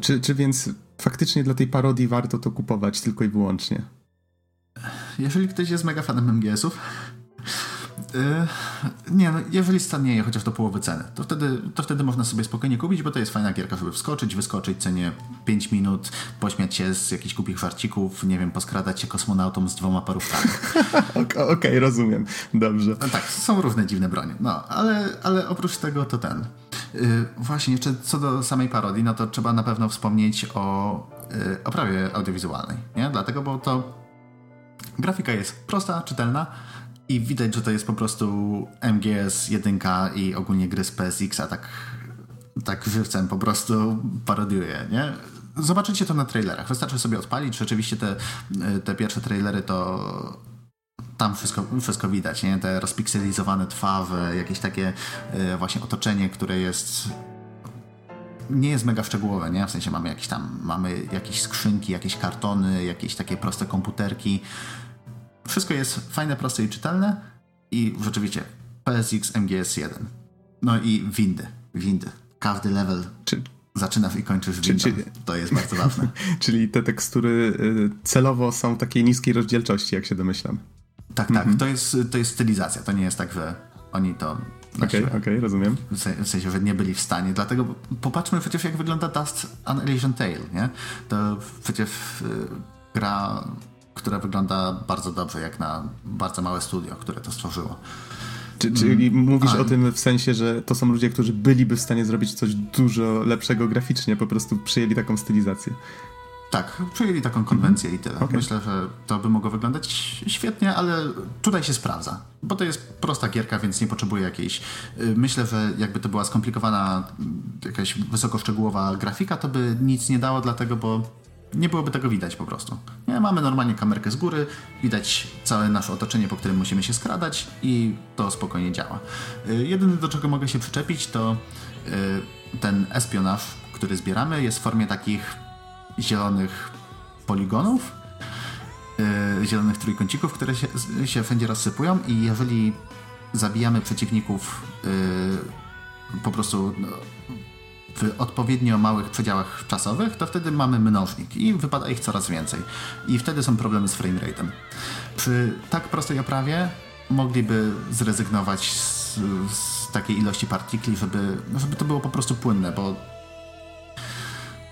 czy, czy więc faktycznie dla tej parodii warto to kupować tylko i wyłącznie? Jeżeli ktoś jest mega fanem MGS-ów, Yy, nie, no, jeżeli stanieje chociaż do połowy ceny, to wtedy, to wtedy można sobie spokojnie kupić, bo to jest fajna gierka, żeby wskoczyć, wyskoczyć, cenie 5 minut, pośmiać się z jakichś głupich żarcików, nie wiem, poskradać się kosmonautom z dwoma parówkami. Okej, okay, rozumiem. Dobrze. No tak, są różne dziwne bronie, no, ale, ale oprócz tego to ten. Yy, właśnie, jeszcze co do samej parodii, no to trzeba na pewno wspomnieć o yy, oprawie audiowizualnej, nie? Dlatego, bo to grafika jest prosta, czytelna, i widać, że to jest po prostu MGS 1 i ogólnie gry z PSX, a tak, tak żywcem po prostu parodiuje, nie? Zobaczycie to na trailerach. Wystarczy sobie odpalić. Rzeczywiście te, te pierwsze trailery to tam wszystko, wszystko widać, nie? Te rozpikselizowane twarze, jakieś takie y, właśnie otoczenie, które jest nie jest mega szczegółowe, nie? W sensie mamy jakieś tam, mamy jakieś skrzynki, jakieś kartony, jakieś takie proste komputerki. Wszystko jest fajne, proste i czytelne i rzeczywiście PSX MGS1. No i windy, windy. Każdy level czy, zaczynasz i kończysz windą. Czy, to jest bardzo ważne. Czyli te tekstury y, celowo są takiej niskiej rozdzielczości, jak się domyślam. Tak, tak. Mhm. To, jest, to jest stylizacja. To nie jest tak, że oni to Okej, okay, okay, rozumiem. W sensie, że nie byli w stanie. Dlatego popatrzmy przecież, jak wygląda Dust Elysian Tale, nie? To przecież y, gra, która wygląda bardzo dobrze, jak na bardzo małe studio, które to stworzyło. Czy, czyli mm. mówisz A, o tym w sensie, że to są ludzie, którzy byliby w stanie zrobić coś dużo lepszego graficznie, po prostu przyjęli taką stylizację. Tak, przyjęli taką konwencję i tyle. Okay. Myślę, że to by mogło wyglądać świetnie, ale tutaj się sprawdza, bo to jest prosta gierka, więc nie potrzebuje jakiejś... Y, myślę, że jakby to była skomplikowana, jakaś wysokoszczegółowa grafika, to by nic nie dało, dlatego, bo nie byłoby tego widać po prostu. Nie, mamy normalnie kamerkę z góry, widać całe nasze otoczenie, po którym musimy się skradać i to spokojnie działa. Y, jedyne, do czego mogę się przyczepić, to y, ten espionaż, który zbieramy, jest w formie takich zielonych poligonów, yy, zielonych trójkącików, które się, się wszędzie rozsypują i jeżeli zabijamy przeciwników po prostu no, w odpowiednio małych przedziałach czasowych, to wtedy mamy mnożnik i wypada ich coraz więcej. I wtedy są problemy z framerate'em. Przy tak prostej oprawie mogliby zrezygnować z, z takiej ilości partikli, żeby, żeby to było po prostu płynne, bo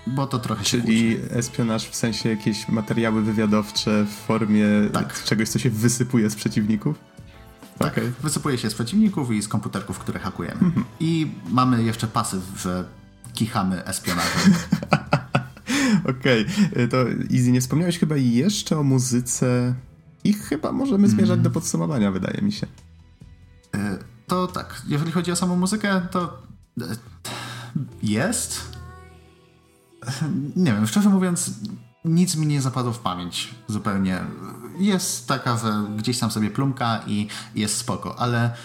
bo to trochę się Czyli kłóci. espionaż w sensie jakieś materiały wywiadowcze w formie tak. czegoś, co się wysypuje z przeciwników? Tak, okay. wysypuje się z przeciwników i z komputerków, które hakujemy. Mhm. I mamy jeszcze pasyw, że kichamy espionażem. Okej, okay. to Easy, nie wspomniałeś chyba jeszcze o muzyce i chyba możemy zmierzać mm. do podsumowania, wydaje mi się. E, to tak, jeżeli chodzi o samą muzykę, to e, jest, nie wiem, szczerze mówiąc, nic mi nie zapadło w pamięć zupełnie. Jest taka, że gdzieś tam sobie plumka i jest spoko, ale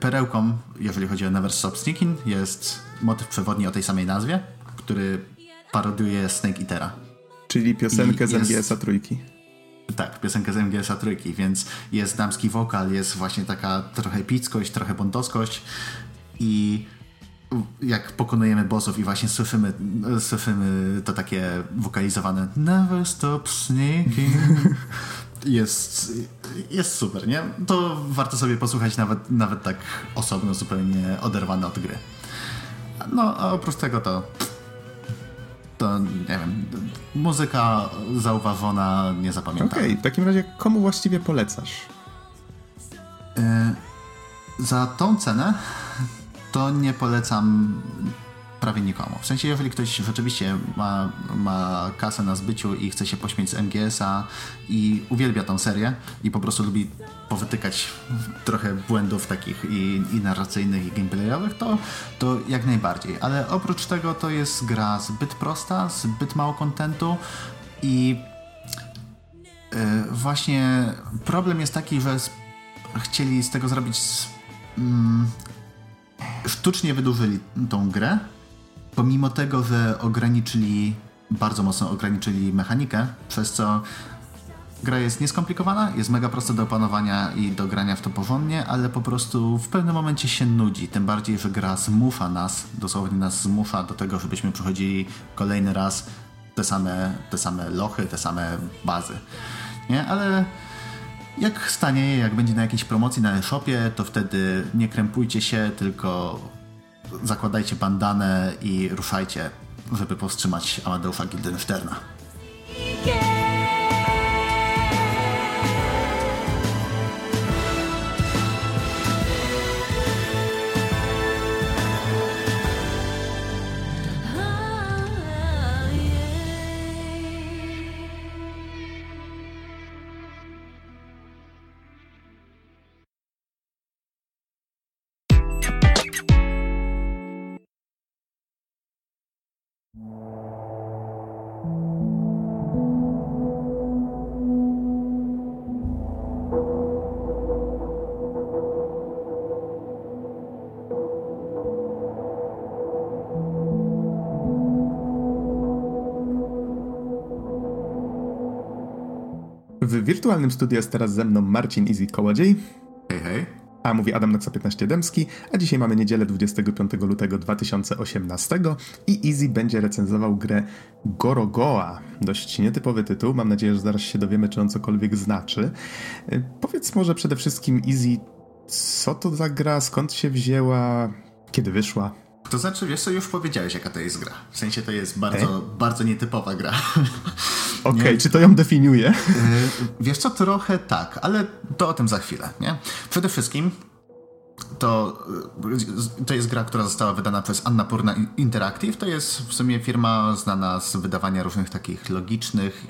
perełką, jeżeli chodzi o Never Stop Sneaking, jest motyw przewodni o tej samej nazwie, który parodiuje Snake Eatera. Czyli piosenkę I z MGS-a trójki. Tak, piosenkę z MGS-a trójki, więc jest damski wokal, jest właśnie taka trochę epickość, trochę bontoskość i jak pokonujemy bossów i właśnie słyszymy, słyszymy to takie wokalizowane Never stop sneaking jest, jest super, nie? To warto sobie posłuchać nawet, nawet tak osobno, zupełnie oderwane od gry. No, a oprócz tego to to, nie wiem, muzyka zauważona, nie zapamiętana. Okej, okay, w takim razie komu właściwie polecasz? Yy, za tą cenę to nie polecam prawie nikomu. W sensie, jeżeli ktoś rzeczywiście ma, ma kasę na zbyciu i chce się pośmieć z MGS-a i uwielbia tą serię i po prostu lubi powytykać trochę błędów takich i, i narracyjnych, i gameplayowych, to, to jak najbardziej. Ale oprócz tego to jest gra zbyt prosta, zbyt mało kontentu i yy, właśnie problem jest taki, że chcieli z tego zrobić mm, sztucznie wydłużyli tą grę, pomimo tego, że ograniczyli, bardzo mocno ograniczyli mechanikę, przez co gra jest nieskomplikowana, jest mega prosta do opanowania i do grania w to porządnie, ale po prostu w pewnym momencie się nudzi. Tym bardziej, że gra zmusza nas, dosłownie nas zmusza do tego, żebyśmy przechodzili kolejny raz te same, te same lochy, te same bazy. Nie? Ale jak stanie, jak będzie na jakiejś promocji na e-shopie, to wtedy nie krępujcie się, tylko zakładajcie bandanę i ruszajcie, żeby powstrzymać Amadeusza Gildensterna. W wirtualnym studiu jest teraz ze mną Marcin Easy Kołodziej. Hej, hej. A mówi Adam Noxa 15 Dębski, a dzisiaj mamy niedzielę 25 lutego 2018 i Easy będzie recenzował grę Gorogoa. Dość nietypowy tytuł, mam nadzieję, że zaraz się dowiemy, czy on cokolwiek znaczy. Y, powiedz może przede wszystkim Easy, co to za gra, skąd się wzięła, kiedy wyszła? To znaczy, wiesz co, już powiedziałeś, jaka to jest gra. W sensie to jest bardzo, bardzo nietypowa gra. Okej, okay, czy to ją definiuje? E, wiesz co, trochę tak, ale to o tym za chwilę, nie? Przede wszystkim to, e, to jest gra, która została wydana przez Annapurna Interactive. To jest w sumie firma znana z wydawania różnych takich logicznych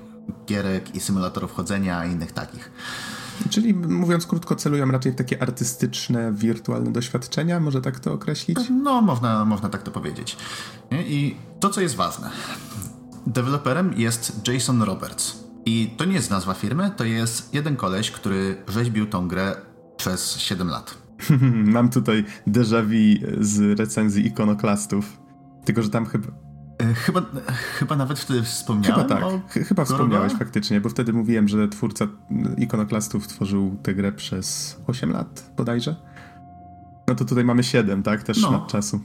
gierek i symulatorów chodzenia i innych takich. Czyli mówiąc krótko, celują raczej w takie artystyczne, wirtualne doświadczenia, może tak to określić? No, można, można tak to powiedzieć. I to, co jest ważne. Deweloperem jest Jason Roberts. I to nie jest nazwa firmy, to jest jeden koleś, który rzeźbił tą grę przez 7 lat. Mam tutaj déjà vu z recenzji ikonoklastów. Tylko, że tam chyba E, chyba, chyba nawet wtedy wspomniałem. Chyba tak, chyba wspomniałeś faktycznie, bo wtedy mówiłem, że twórca ikonoklastów tworzył tę grę przez 8 lat bodajże. No to tutaj mamy 7, tak? Też no. czasu.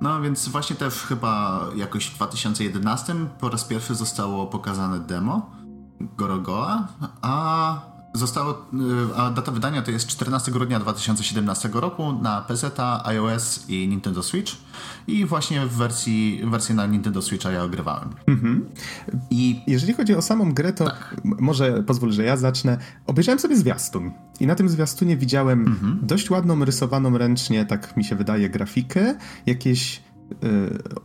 No więc właśnie też chyba jakoś w 2011 po raz pierwszy zostało pokazane demo Gorogoa, a Zostało, y, a data wydania to jest 14 grudnia 2017 roku na PC, iOS i Nintendo Switch. I właśnie w wersji, wersji na Nintendo Switcha ja ogrywałem. Mhm. I jeżeli chodzi o samą grę, to tak. może pozwól, że ja zacznę. Obejrzałem sobie zwiastun. I na tym zwiastunie widziałem mhm. dość ładną, rysowaną ręcznie, tak mi się wydaje, grafikę, jakieś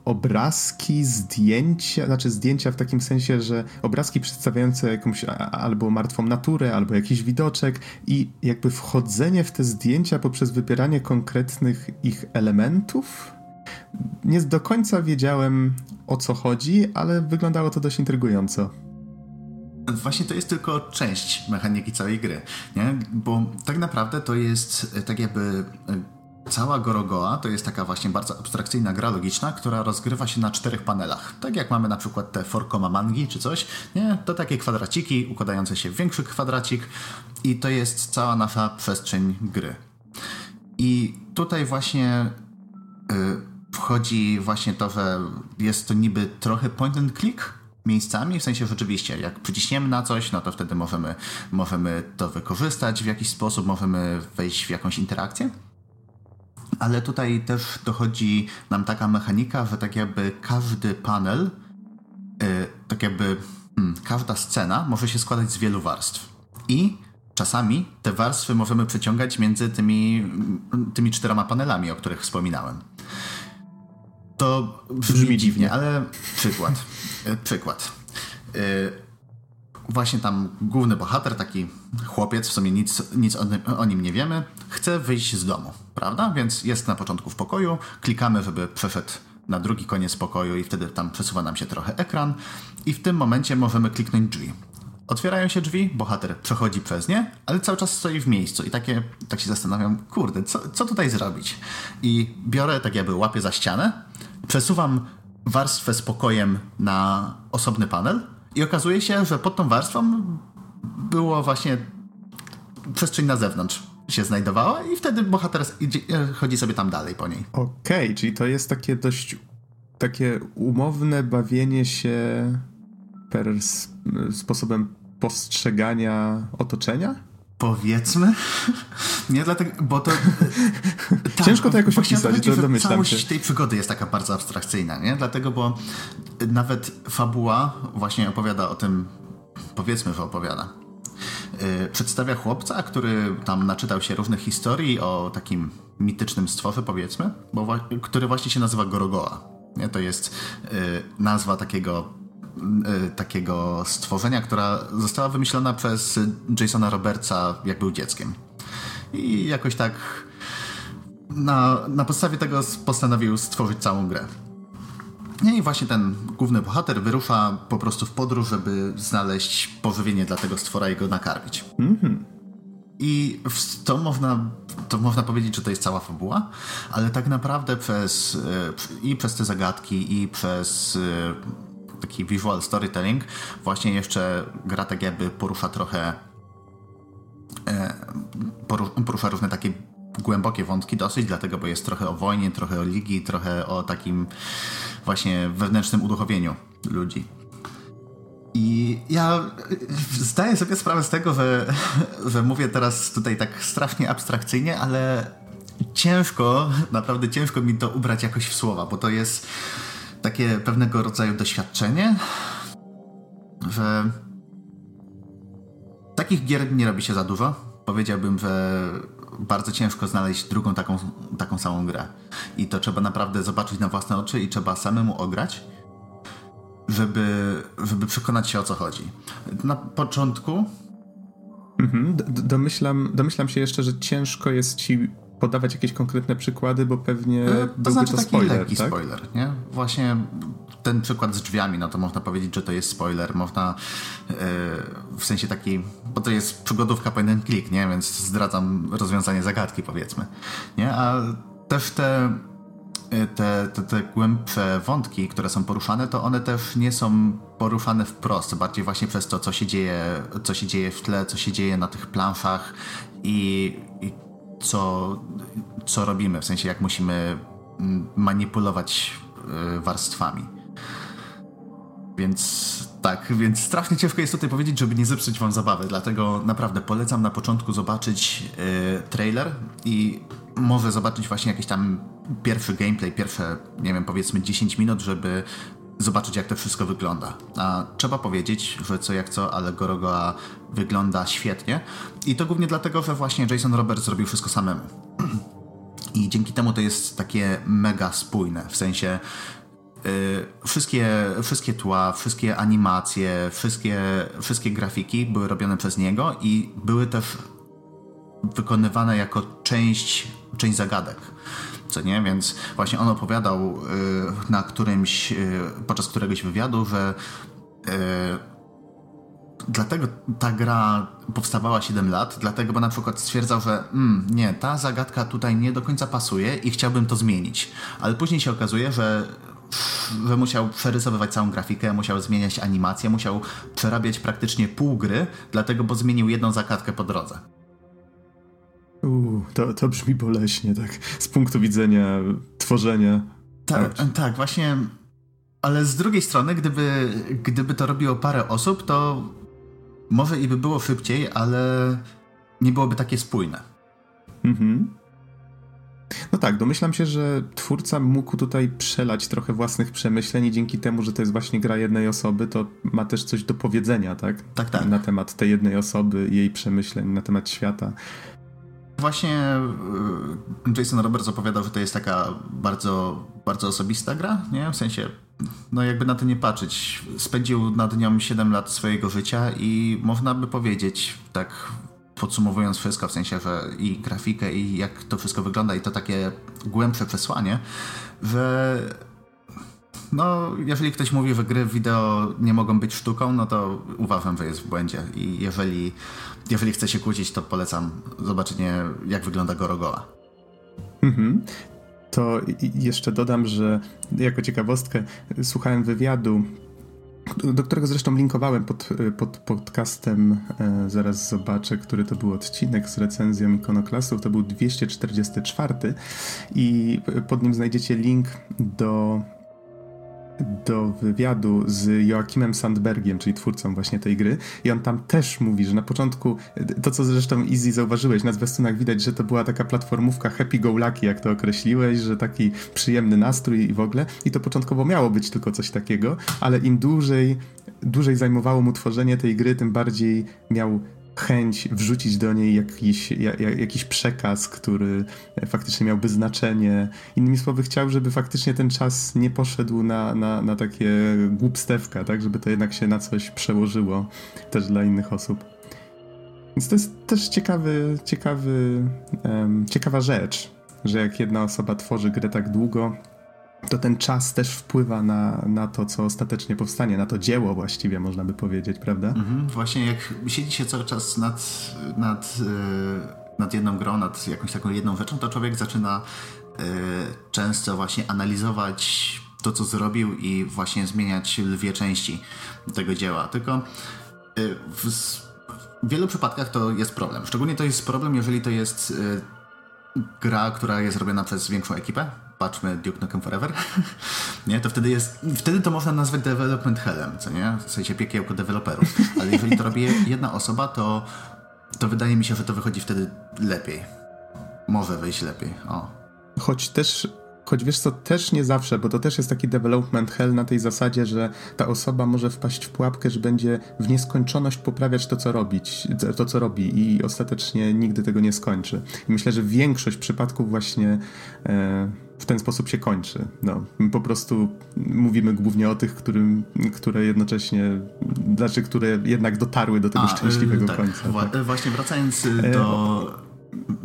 obrazki, zdjęcia, znaczy zdjęcia w takim sensie, że obrazki przedstawiające jakąś albo martwą naturę, albo jakiś widoczek i jakby wchodzenie w te zdjęcia poprzez wybieranie konkretnych ich elementów. Nie do końca wiedziałem o co chodzi, ale wyglądało to dość intrygująco. Właśnie to jest tylko część mechaniki całej gry, nie? bo tak naprawdę to jest tak jakby Cała Gorogoa to jest taka właśnie bardzo abstrakcyjna gra logiczna, która rozgrywa się na czterech panelach. Tak jak mamy na przykład te forkoma mangi czy coś, nie? To takie kwadraciki układające się w większy kwadracik i to jest cała nasza przestrzeń gry. I tutaj właśnie yy, wchodzi właśnie to, że jest to niby trochę point and click, miejscami, w sensie rzeczywiście, jak przyciśniemy na coś, no to wtedy możemy, możemy to wykorzystać w jakiś sposób, możemy wejść w jakąś interakcję ale tutaj też dochodzi nam taka mechanika, że tak jakby każdy panel, yy, tak jakby hmm, każda scena może się składać z wielu warstw. I czasami te warstwy możemy przeciągać między tymi, tymi czterema panelami, o których wspominałem. To brzmi dziwnie, ale przykład. Yy, przykład. Yy, właśnie tam główny bohater, taki chłopiec, w sumie nic, nic o, nim nie wiemy, chce wyjść z domu, prawda? Więc jest na początku w pokoju, klikamy, żeby przeszedł na drugi koniec pokoju i wtedy tam przesuwa nam się trochę ekran i w tym momencie możemy kliknąć drzwi. Otwierają się drzwi, bohater przechodzi przez nie, ale cały czas stoi w miejscu i takie, tak się zastanawiam, kurde, co, co tutaj zrobić? I biorę, tak jakby łapię za ścianę, przesuwam warstwę z pokojem na osobny panel i okazuje się, że pod tą warstwą było właśnie przestrzeń na zewnątrz się znajdowała i wtedy bohater idzie, chodzi sobie tam dalej po niej. Okej, okay, czyli to jest takie dość takie umowne bawienie się per sposobem postrzegania otoczenia? Powiedzmy. Nie dlatego, bo to. Ciężko to jakoś opisać, to domyślam Całość się. tej przygody jest taka bardzo abstrakcyjna, nie? Dlatego, bo nawet fabuła właśnie opowiada o tym, powiedzmy, że opowiada. Yy, przedstawia chłopca, który tam naczytał się różnych historii o takim mitycznym stworze, powiedzmy, bo, który właśnie się nazywa Gorogoa. Nie? To jest yy, nazwa takiego Y, takiego stworzenia, która została wymyślona przez Jasona Robertsa, jak był dzieckiem. I jakoś tak na, na podstawie tego postanowił stworzyć całą grę. I właśnie ten główny bohater wyrusza po prostu w podróż, żeby znaleźć pożywienie dla tego stwora i go nakarmić. Mm -hmm. I to można, to można powiedzieć, że to jest cała fabuła, ale tak naprawdę przez, y, i przez te zagadki, i przez y, taki visual storytelling, właśnie jeszcze gra tak jakby porusza trochę e, porusza różne takie głębokie wątki dosyć, dlatego, bo jest trochę o wojnie, trochę o ligi, trochę o takim właśnie wewnętrznym uduchowieniu ludzi. I ja zdaję sobie sprawę z tego, że, że mówię teraz tutaj tak strasznie abstrakcyjnie, ale ciężko, naprawdę ciężko mi to ubrać jakoś w słowa, bo to jest takie pewnego rodzaju doświadczenie, że takich gier nie robi się za dużo. Powiedziałbym, że bardzo ciężko znaleźć drugą taką, taką samą grę. I to trzeba naprawdę zobaczyć na własne oczy i trzeba samemu ograć, żeby, żeby przekonać się o co chodzi. Na początku. Mhm. Domyślam, domyślam się jeszcze, że ciężko jest ci podawać jakieś konkretne przykłady, bo pewnie e, to znaczy to taki spoiler, lekki tak? spoiler, nie? Właśnie ten przykład z drzwiami, no to można powiedzieć, że to jest spoiler, można yy, w sensie taki, bo to jest przygodówka point and click, nie? Więc zdradzam rozwiązanie zagadki, powiedzmy, nie? A też te e, te, te, te głębsze wątki, które są poruszane, to one też nie są poruszane wprost, bardziej właśnie przez to, co się dzieje, co się dzieje w tle, co się dzieje na tych planszach i co, co robimy, w sensie jak musimy mm, manipulować e, warstwami. Więc tak, więc strasznie ciężko jest tutaj powiedzieć, żeby nie zepsuć wam zabawy, dlatego naprawdę polecam na początku zobaczyć yy, trailer i może zobaczyć właśnie jakiś tam pierwszy gameplay, pierwsze, nie wiem, powiedzmy 10 minut, żeby zobaczyć, jak to wszystko wygląda. A trzeba powiedzieć, że co jak co, ale Gorogoa wygląda świetnie. I to głównie dlatego, że właśnie Jason Roberts zrobił wszystko samemu. I dzięki temu to jest takie mega spójne, w sensie yy, wszystkie, wszystkie tła, wszystkie animacje, wszystkie, wszystkie grafiki były robione przez niego i były też wykonywane jako część, część zagadek nie? Więc właśnie on opowiadał y, na którymś, y, podczas któregoś wywiadu, że y, dlatego ta gra powstawała 7 lat, dlatego bo na przykład stwierdzał, że mm, nie, ta zagadka tutaj nie do końca pasuje i chciałbym to zmienić. Ale później się okazuje, że że musiał przerysowywać całą grafikę, musiał zmieniać animację, musiał przerabiać praktycznie pół gry, dlatego bo zmienił jedną zagadkę po drodze. To, to brzmi boleśnie, tak, z punktu widzenia tworzenia. Tak, tak, właśnie. Ale z drugiej strony, gdyby, gdyby to robiło parę osób, to może i by było szybciej, ale nie byłoby takie spójne. Mhm. No tak, domyślam się, że twórca mógł tutaj przelać trochę własnych przemyśleń i dzięki temu, że to jest właśnie gra jednej osoby, to ma też coś do powiedzenia, tak? Tak, tak. Na temat tej jednej osoby, jej przemyśleń, na temat świata. Właśnie e, Jason Roberts opowiadał, że to jest taka bardzo, bardzo osobista gra, nie? W sensie, no jakby na to nie patrzeć. Spędził nad nią 7 lat swojego życia i można by powiedzieć, tak podsumowując wszystko, w sensie, że i grafikę, i jak to wszystko wygląda, i to takie głębsze przesłanie, że no, jeżeli ktoś mówi, że gry wideo nie mogą być sztuką, no to uważam, że jest w błędzie. I jeżeli, jeżeli chce się kłócić, to polecam zobaczenie, jak wygląda Gorogoa. Mhm. To jeszcze dodam, że jako ciekawostkę słuchałem wywiadu do którego zresztą linkowałem pod, pod podcastem, e, zaraz zobaczę, który to był odcinek z recenzją ikonoklasów, to był 244 i pod nim znajdziecie link do do wywiadu z Joachimem Sandbergiem, czyli twórcą właśnie tej gry. I on tam też mówi, że na początku, to co zresztą Easy zauważyłeś, na zwiastunach widać, że to była taka platformówka happy go lucky, jak to określiłeś, że taki przyjemny nastrój i w ogóle. I to początkowo miało być tylko coś takiego, ale im dłużej dłużej zajmowało mu tworzenie tej gry, tym bardziej miał chęć wrzucić do niej jakiś, jakiś przekaz, który faktycznie miałby znaczenie. Innymi słowy, chciał, żeby faktycznie ten czas nie poszedł na, na, na takie głupstewka, tak? Żeby to jednak się na coś przełożyło też dla innych osób. Więc to jest też ciekawy, ciekawy, um, ciekawa rzecz, że jak jedna osoba tworzy grę tak długo, to ten czas też wpływa na, na to, co ostatecznie powstanie, na to dzieło właściwie, można by powiedzieć, prawda? Mhm, właśnie jak siedzi się cały czas nad, nad, yy, nad jedną grą, nad jakąś taką jedną rzeczą, to człowiek zaczyna yy, często właśnie analizować to, co zrobił i właśnie zmieniać lwie części tego dzieła. Tylko y, w, w wielu przypadkach to jest problem. Szczególnie to jest problem, jeżeli to jest gra, która jest robiona przez większą ekipę. Patrzmy Duke Nukem Forever. nie? To wtedy jest, wtedy to można nazwać development hellem, co nie? W sensie piekiełko deweloperów. Ale jeżeli to robi jedna osoba, to, to wydaje mi się, że to wychodzi wtedy lepiej. Może wyjść lepiej. O. Choć też Choć wiesz co, też nie zawsze, bo to też jest taki development hell na tej zasadzie, że ta osoba może wpaść w pułapkę, że będzie w nieskończoność poprawiać to, co robić, to, co robi i ostatecznie nigdy tego nie skończy. I myślę, że większość przypadków właśnie e, w ten sposób się kończy. No, po prostu mówimy głównie o tych, którym, które jednocześnie, znaczy, które jednak dotarły do tego A, szczęśliwego y, tak, końca. Wła tak. Właśnie wracając y, do...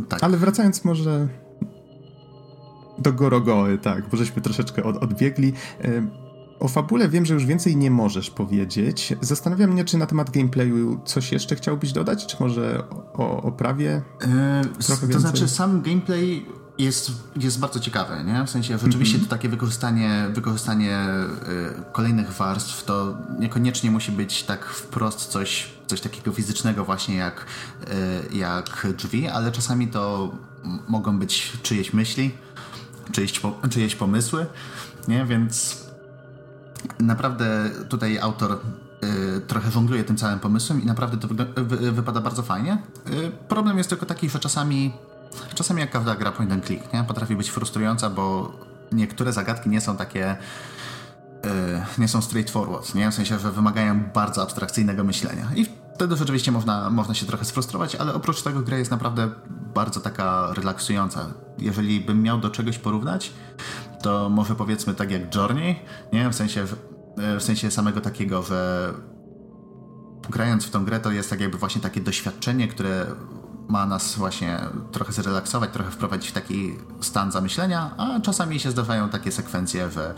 E, tak. Ale wracając może do Gorogoły, tak, bo żeśmy troszeczkę od, odbiegli. O fabule wiem, że już więcej nie możesz powiedzieć. Zastanawiam mnie, czy na temat gameplayu coś jeszcze chciałbyś dodać, czy może o oprawie? Yy, trochę to znaczy, sam gameplay jest, jest bardzo ciekawy, nie? W sensie rzeczywiście mm -hmm. to takie wykorzystanie, wykorzystanie y, kolejnych warstw to niekoniecznie musi być tak wprost coś, coś takiego fizycznego właśnie jak, y, jak drzwi, ale czasami to mogą być czyjeś myśli, czyjeś, czyjeś pomysły, nie? Więc naprawdę tutaj autor y, trochę żongluje tym całym pomysłem i naprawdę to wy, wy, wypada bardzo fajnie. Problem jest tylko taki, że czasami czasami jak każda gra point and click, nie? Potrafi być frustrująca, bo niektóre zagadki nie są takie y, nie są straightforward, nie? W sensie, że wymagają bardzo abstrakcyjnego myślenia. I wtedy rzeczywiście można, można się trochę sfrustrować, ale oprócz tego gra jest naprawdę bardzo taka relaksująca. Jeżeli bym miał do czegoś porównać, to może powiedzmy tak jak Journey, nie? W sensie, w sensie samego takiego, że grając w tą grę to jest tak jakby właśnie takie doświadczenie, które ma nas właśnie trochę zrelaksować, trochę wprowadzić w taki stan zamyślenia, a czasami się zdarzają takie sekwencje, że,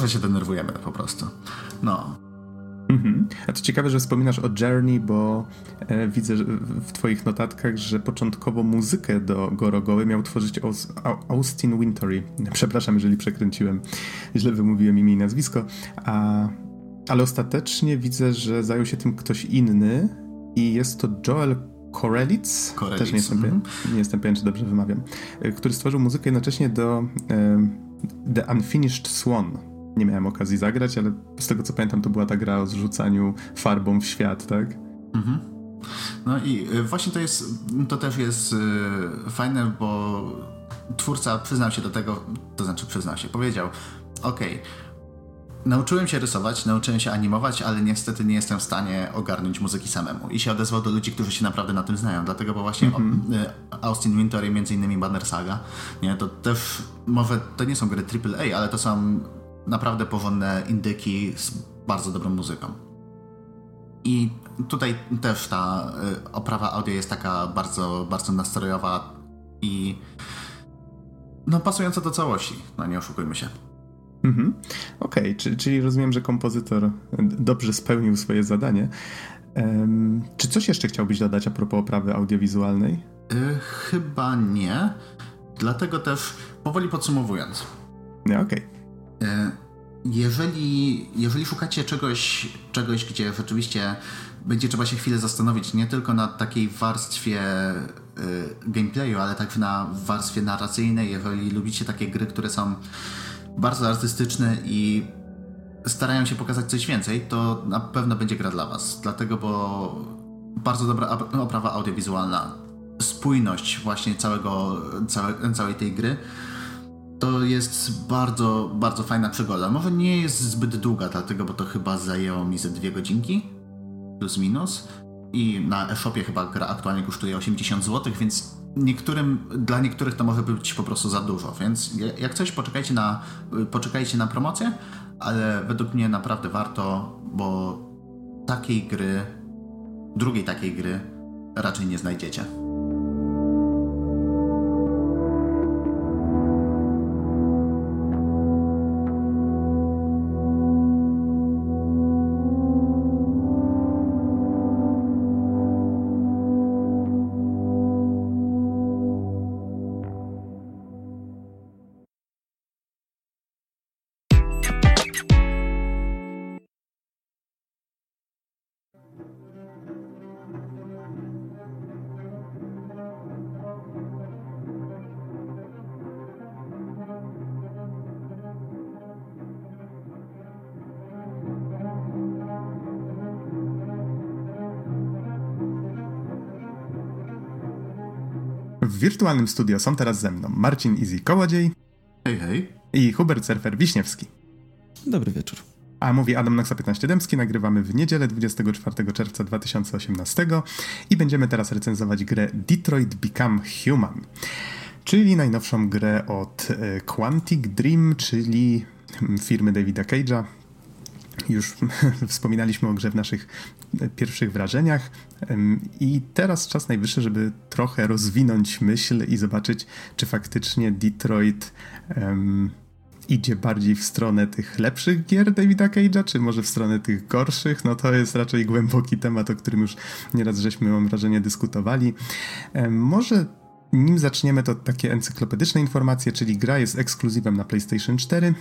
że się denerwujemy po prostu. No. Mhm. A to ciekawe, że wspominasz o Journey, bo e, widzę w twoich notatkach, że początkowo muzykę do Gorogoły miał tworzyć Austin Wintory. Przepraszam, jeżeli przekręciłem, źle wymówiłem imię i nazwisko. A, ale ostatecznie widzę, że zajął się tym ktoś inny i jest to Joel Korelitz, też nie jestem, pewien, mhm. nie jestem pewien, czy dobrze wymawiam, e, który stworzył muzykę jednocześnie do e, The Unfinished Swan nie miałem okazji zagrać, ale z tego co pamiętam, to była ta gra o zrzucaniu farbą w świat, tak? Mhm. No i y, właśnie to jest, to też jest fajne, bo twórca przyznał się do tego, to znaczy przyznał się, powiedział, okej, okay, nauczyłem się rysować, nauczyłem się animować, ale niestety nie jestem w stanie ogarnąć muzyki samemu. I się odezwał do ludzi, którzy się naprawdę na tym znają. Dlatego, bo właśnie mm -hmm. Austin Wintory, między innymi Banner Saga, nie, to też, może to nie są gry AAA, ale to są naprawdę porządne indyki z bardzo dobrą muzyką. I tutaj też ta y, oprawa audio jest taka bardzo, bardzo nastrojowa i no pasująca do całości, no nie oszukujmy się. Mhm. Okej, okay, czyli, czyli rozumiem, że kompozytor dobrze spełnił swoje zadanie. Um, czy coś jeszcze chciałbyś dodać a propos oprawy audiowizualnej? Yy, chyba nie. Dlatego też powoli podsumowując. No, okej. Okay. E, jeżeli, jeżeli szukacie czegoś, czegoś, gdzie rzeczywiście będzie trzeba się chwilę zastanowić nie tylko na takiej warstwie gameplayu, ale także na warstwie narracyjnej, jeżeli lubicie takie gry, które są bardzo artystyczne i starają się pokazać coś więcej, to na pewno będzie gra dla Was. Dlatego, bo bardzo dobra oprawa audiowizualna, spójność właśnie całego, całe, całej tej gry to jest bardzo, bardzo fajna przygoda. Może nie jest zbyt długa, dlatego, bo to chyba zajęło mi ze dwie godzinki, plus minus. I na e-shopie chyba gra aktualnie kosztuje 80 zł, więc niektórym, dla niektórych to może być po prostu za dużo. Więc jak coś, poczekajcie na, poczekajcie na promocję, ale według mnie naprawdę warto, bo takiej gry, drugiej takiej gry raczej nie znajdziecie. Wirtualnym studio są teraz ze mną Marcin Izzy Kołodziej. Hej, hej. I Hubert Surfer Wiśniewski. Dobry wieczór. A mówi Adam Noxa 15 Dębski. Nagrywamy w niedzielę 24 czerwca 2018 i będziemy teraz recenzować grę Detroit Become Human, czyli najnowszą grę od e, Quantic Dream, czyli mm, firmy Davida Cage'a, już wspominaliśmy o grze w naszych pierwszych wrażeniach i teraz czas najwyższy, żeby trochę rozwinąć myśl i zobaczyć, czy faktycznie Detroit um, idzie bardziej w stronę tych lepszych gier Davida Cage'a, czy może w stronę tych gorszych. No to jest raczej głęboki temat, o którym już nieraz żeśmy, mam wrażenie, dyskutowali. Um, może nim zaczniemy, to takie encyklopedyczne informacje, czyli gra jest ekskluzywem na PlayStation 4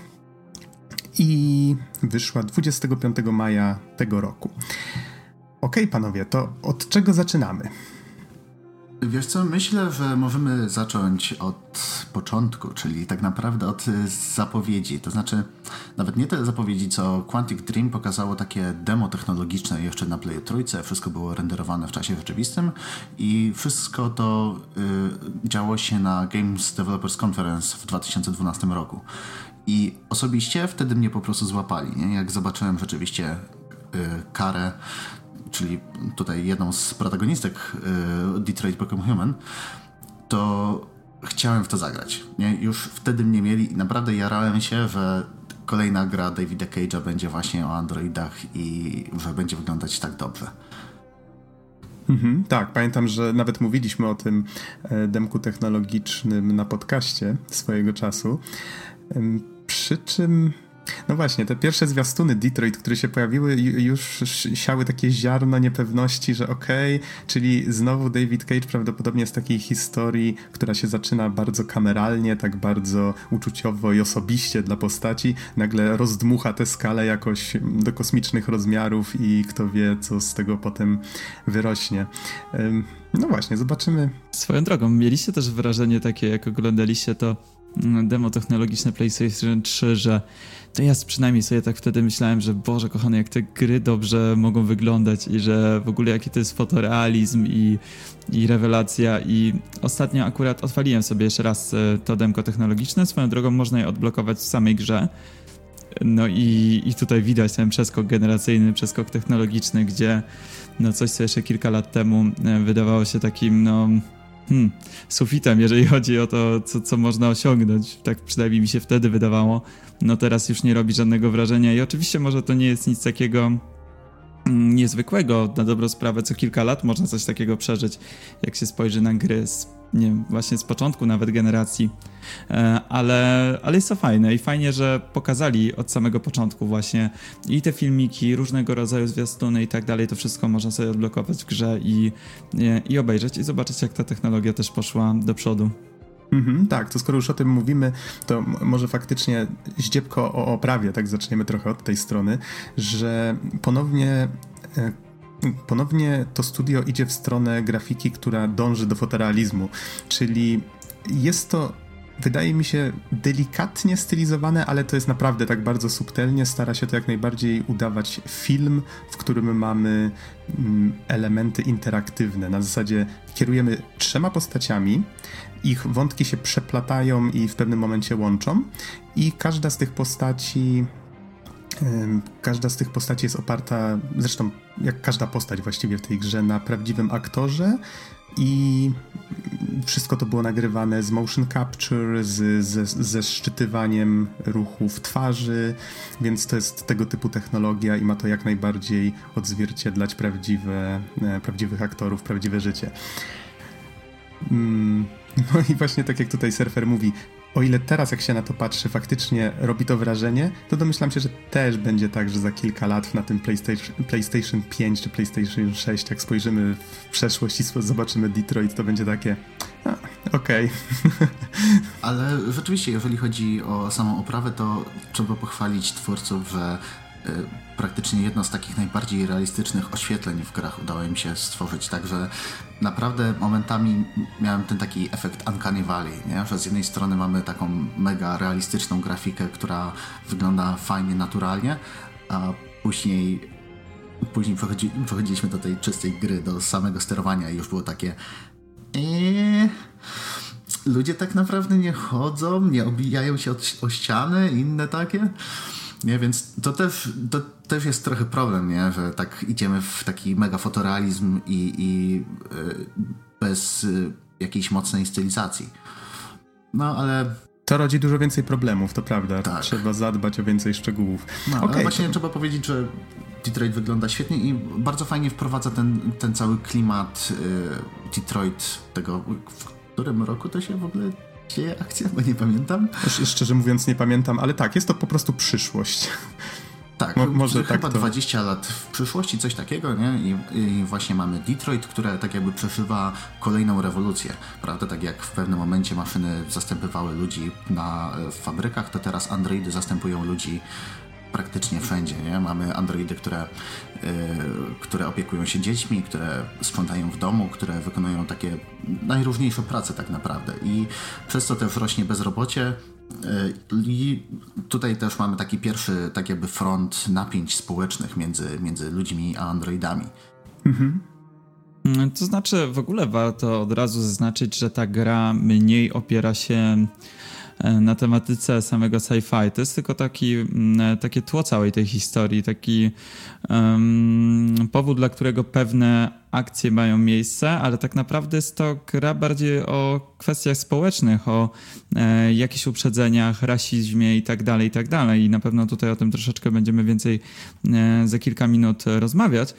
i wyszła 25 maja tego roku. Ok, panowie, to od czego zaczynamy? Wiesz co, myślę, że możemy zacząć od początku, czyli tak naprawdę od zapowiedzi. To znaczy, nawet nie tyle zapowiedzi, co Quantic Dream pokazało takie demo technologiczne jeszcze na Play Trójce. Wszystko było renderowane w czasie rzeczywistym i wszystko to y, działo się na Games Developers Conference w 2012 roku. I osobiście wtedy mnie po prostu złapali. Nie? Jak zobaczyłem rzeczywiście y, karę, czyli tutaj jedną z protagonistek y, Detroit Become Human, to chciałem w to zagrać. Nie? Już wtedy mnie mieli i naprawdę jarałem się, że kolejna gra Davida Cage'a będzie właśnie o androidach i że będzie wyglądać tak dobrze. Mhm, tak, pamiętam, że nawet mówiliśmy o tym e, demku technologicznym na podcaście swojego czasu. Przy czym no właśnie, te pierwsze zwiastuny Detroit, które się pojawiły, już siały takie ziarno niepewności, że okej, okay, czyli znowu David Cage prawdopodobnie z takiej historii, która się zaczyna bardzo kameralnie, tak bardzo uczuciowo i osobiście dla postaci, nagle rozdmucha tę skalę jakoś do kosmicznych rozmiarów i kto wie, co z tego potem wyrośnie. No właśnie, zobaczymy. Swoją drogą, mieliście też wrażenie takie, jak oglądaliście to mm, demo technologiczne PlayStation 3, że to ja przynajmniej sobie tak wtedy myślałem, że Boże kochany, jak te gry dobrze mogą wyglądać i że w ogóle jaki to jest fotorealizm i, i rewelacja i ostatnio akurat odpaliłem sobie jeszcze raz e, to demko technologiczne, swoją drogą można je odblokować w samej grze. No i, i tutaj widać ten przeskok generacyjny, przeskok technologiczny, gdzie no coś, co jeszcze kilka lat temu e, wydawało się takim, no hmm, sufitem, jeżeli chodzi o to, co, co można osiągnąć. Tak przynajmniej mi się wtedy wydawało. No teraz już nie robi żadnego wrażenia i oczywiście może to nie jest nic takiego mm, niezwykłego. Na dobrą sprawę co kilka lat można coś takiego przeżyć, jak się spojrzy na gry z nie wiem, właśnie z początku nawet generacji, e, ale, ale jest to fajne i fajnie, że pokazali od samego początku właśnie i te filmiki, różnego rodzaju zwiastuny i tak dalej, to wszystko można sobie odblokować w grze i, i obejrzeć i zobaczyć, jak ta technologia też poszła do przodu. Mhm, tak, to skoro już o tym mówimy, to może faktycznie zdziebko o oprawie, tak zaczniemy trochę od tej strony, że ponownie e, ponownie to studio idzie w stronę grafiki, która dąży do fotorealizmu, czyli jest to wydaje mi się delikatnie stylizowane, ale to jest naprawdę tak bardzo subtelnie. Stara się to jak najbardziej udawać film, w którym mamy mm, elementy interaktywne. Na zasadzie kierujemy trzema postaciami, ich wątki się przeplatają i w pewnym momencie łączą, i każda z tych postaci Każda z tych postaci jest oparta, zresztą jak każda postać właściwie w tej grze, na prawdziwym aktorze i wszystko to było nagrywane z motion capture, z, z, ze szczytywaniem ruchów twarzy, więc to jest tego typu technologia i ma to jak najbardziej odzwierciedlać prawdziwe, e, prawdziwych aktorów, prawdziwe życie. Mm, no i właśnie tak jak tutaj surfer mówi, o ile teraz jak się na to patrzy faktycznie robi to wrażenie, to domyślam się, że też będzie tak, że za kilka lat na tym PlayStation, PlayStation 5 czy PlayStation 6, jak spojrzymy w przeszłość i zobaczymy Detroit, to będzie takie okej. Okay. Ale rzeczywiście, jeżeli chodzi o samą oprawę, to trzeba pochwalić twórców, że praktycznie jedno z takich najbardziej realistycznych oświetleń w grach udało im się stworzyć, także naprawdę momentami miałem ten taki efekt Uncanny Valley, nie? że z jednej strony mamy taką mega realistyczną grafikę, która wygląda fajnie, naturalnie, a później później przechodzi, przechodziliśmy do tej czystej gry, do samego sterowania i już było takie Eee, ludzie tak naprawdę nie chodzą, nie obijają się o ściany, inne takie. Nie, więc to też, to też jest trochę problem, nie? że tak idziemy w taki mega fotorealizm i, i yy, bez yy, jakiejś mocnej stylizacji. No, ale to rodzi dużo więcej problemów, to prawda. Tak. Trzeba zadbać o więcej szczegółów. No, okay, ale właśnie to... trzeba powiedzieć, że Detroit wygląda świetnie i bardzo fajnie wprowadza ten, ten cały klimat y, Detroit, tego, w którym roku to się w ogóle dzieje akcja, bo nie pamiętam. Szczerze mówiąc nie pamiętam, ale tak, jest to po prostu przyszłość. Tak, Mo może chyba tak to... 20 lat w przyszłości, coś takiego, nie? I, I, właśnie mamy Detroit, które tak jakby przeżywa kolejną rewolucję, prawda? Tak jak w pewnym momencie maszyny zastępowały ludzi na w fabrykach, to teraz androidy zastępują ludzi praktycznie wszędzie, nie? Mamy androidy, które, yy, które opiekują się dziećmi, które sprzątają w domu, które wykonują takie najróżniejsze prace tak naprawdę i przez to też rośnie bezrobocie, y, i tutaj też mamy taki pierwszy, tak jakby front napięć społecznych między, między ludźmi a androidami. Mhm. To znaczy, w ogóle warto od razu zaznaczyć, że ta gra mniej opiera się E, na tematyce samego sci-fi. To jest tylko taki, mm, e, takie tło całej tej historii, taki um, powód, dla którego pewne akcje mają miejsce, ale tak naprawdę jest to gra bardziej o kwestiach społecznych, o e, jakichś uprzedzeniach, rasizmie i tak dalej, i tak dalej. I na pewno tutaj o tym troszeczkę będziemy więcej e, za kilka minut rozmawiać,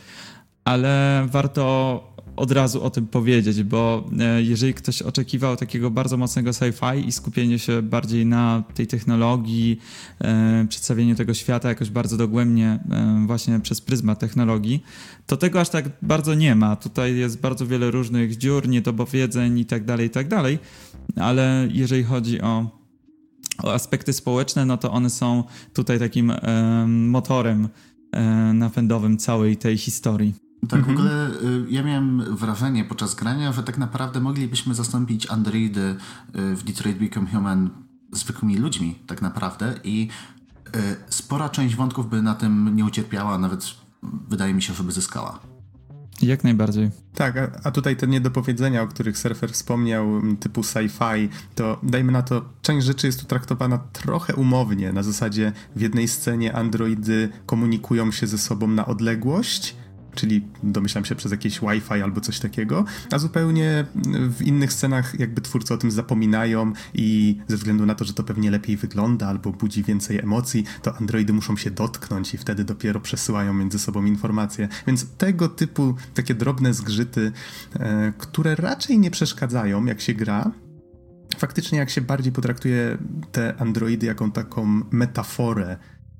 ale warto od razu o tym powiedzieć, bo e, jeżeli ktoś oczekiwał takiego bardzo mocnego sci-fi i skupienie się bardziej na tej technologii, e, przedstawieniu tego świata jakoś bardzo dogłębnie e, właśnie przez pryzmat technologii, to tego aż tak bardzo nie ma. Tutaj jest bardzo wiele różnych dziur, niedopowiedzeń i tak dalej, i tak dalej, ale jeżeli chodzi o o aspekty społeczne, no to one są tutaj takim motorem napędowym całej tej historii. Tak, mhm. w ogóle y, ja miałem wrażenie podczas grania, że tak naprawdę moglibyśmy zastąpić androidy y, w Detroit Become Human zwykłymi ludźmi tak naprawdę i y, spora część wątków by na tym nie ucierpiała, nawet wydaje mi się, żeby zyskała. Jak najbardziej. Tak, a, a, tutaj te niedopowiedzenia, o których surfer wspomniał, typu sci-fi, to dajmy na to, część rzeczy jest tu traktowana trochę umownie. Na zasadzie w jednej scenie androidy komunikują się ze sobą na odległość, czyli domyślam się przez jakieś Wi-Fi albo coś takiego, a zupełnie w innych scenach jakby twórcy o tym zapominają i ze względu na to, że to pewnie lepiej wygląda albo budzi więcej emocji, to androidy muszą się dotknąć i wtedy dopiero przesyłają między sobą informacje. Więc tego typu takie drobne zgrzyty, e, które raczej nie przeszkadzają, jak się gra, faktycznie jak się bardziej potraktuje te androidy jako taką metaforę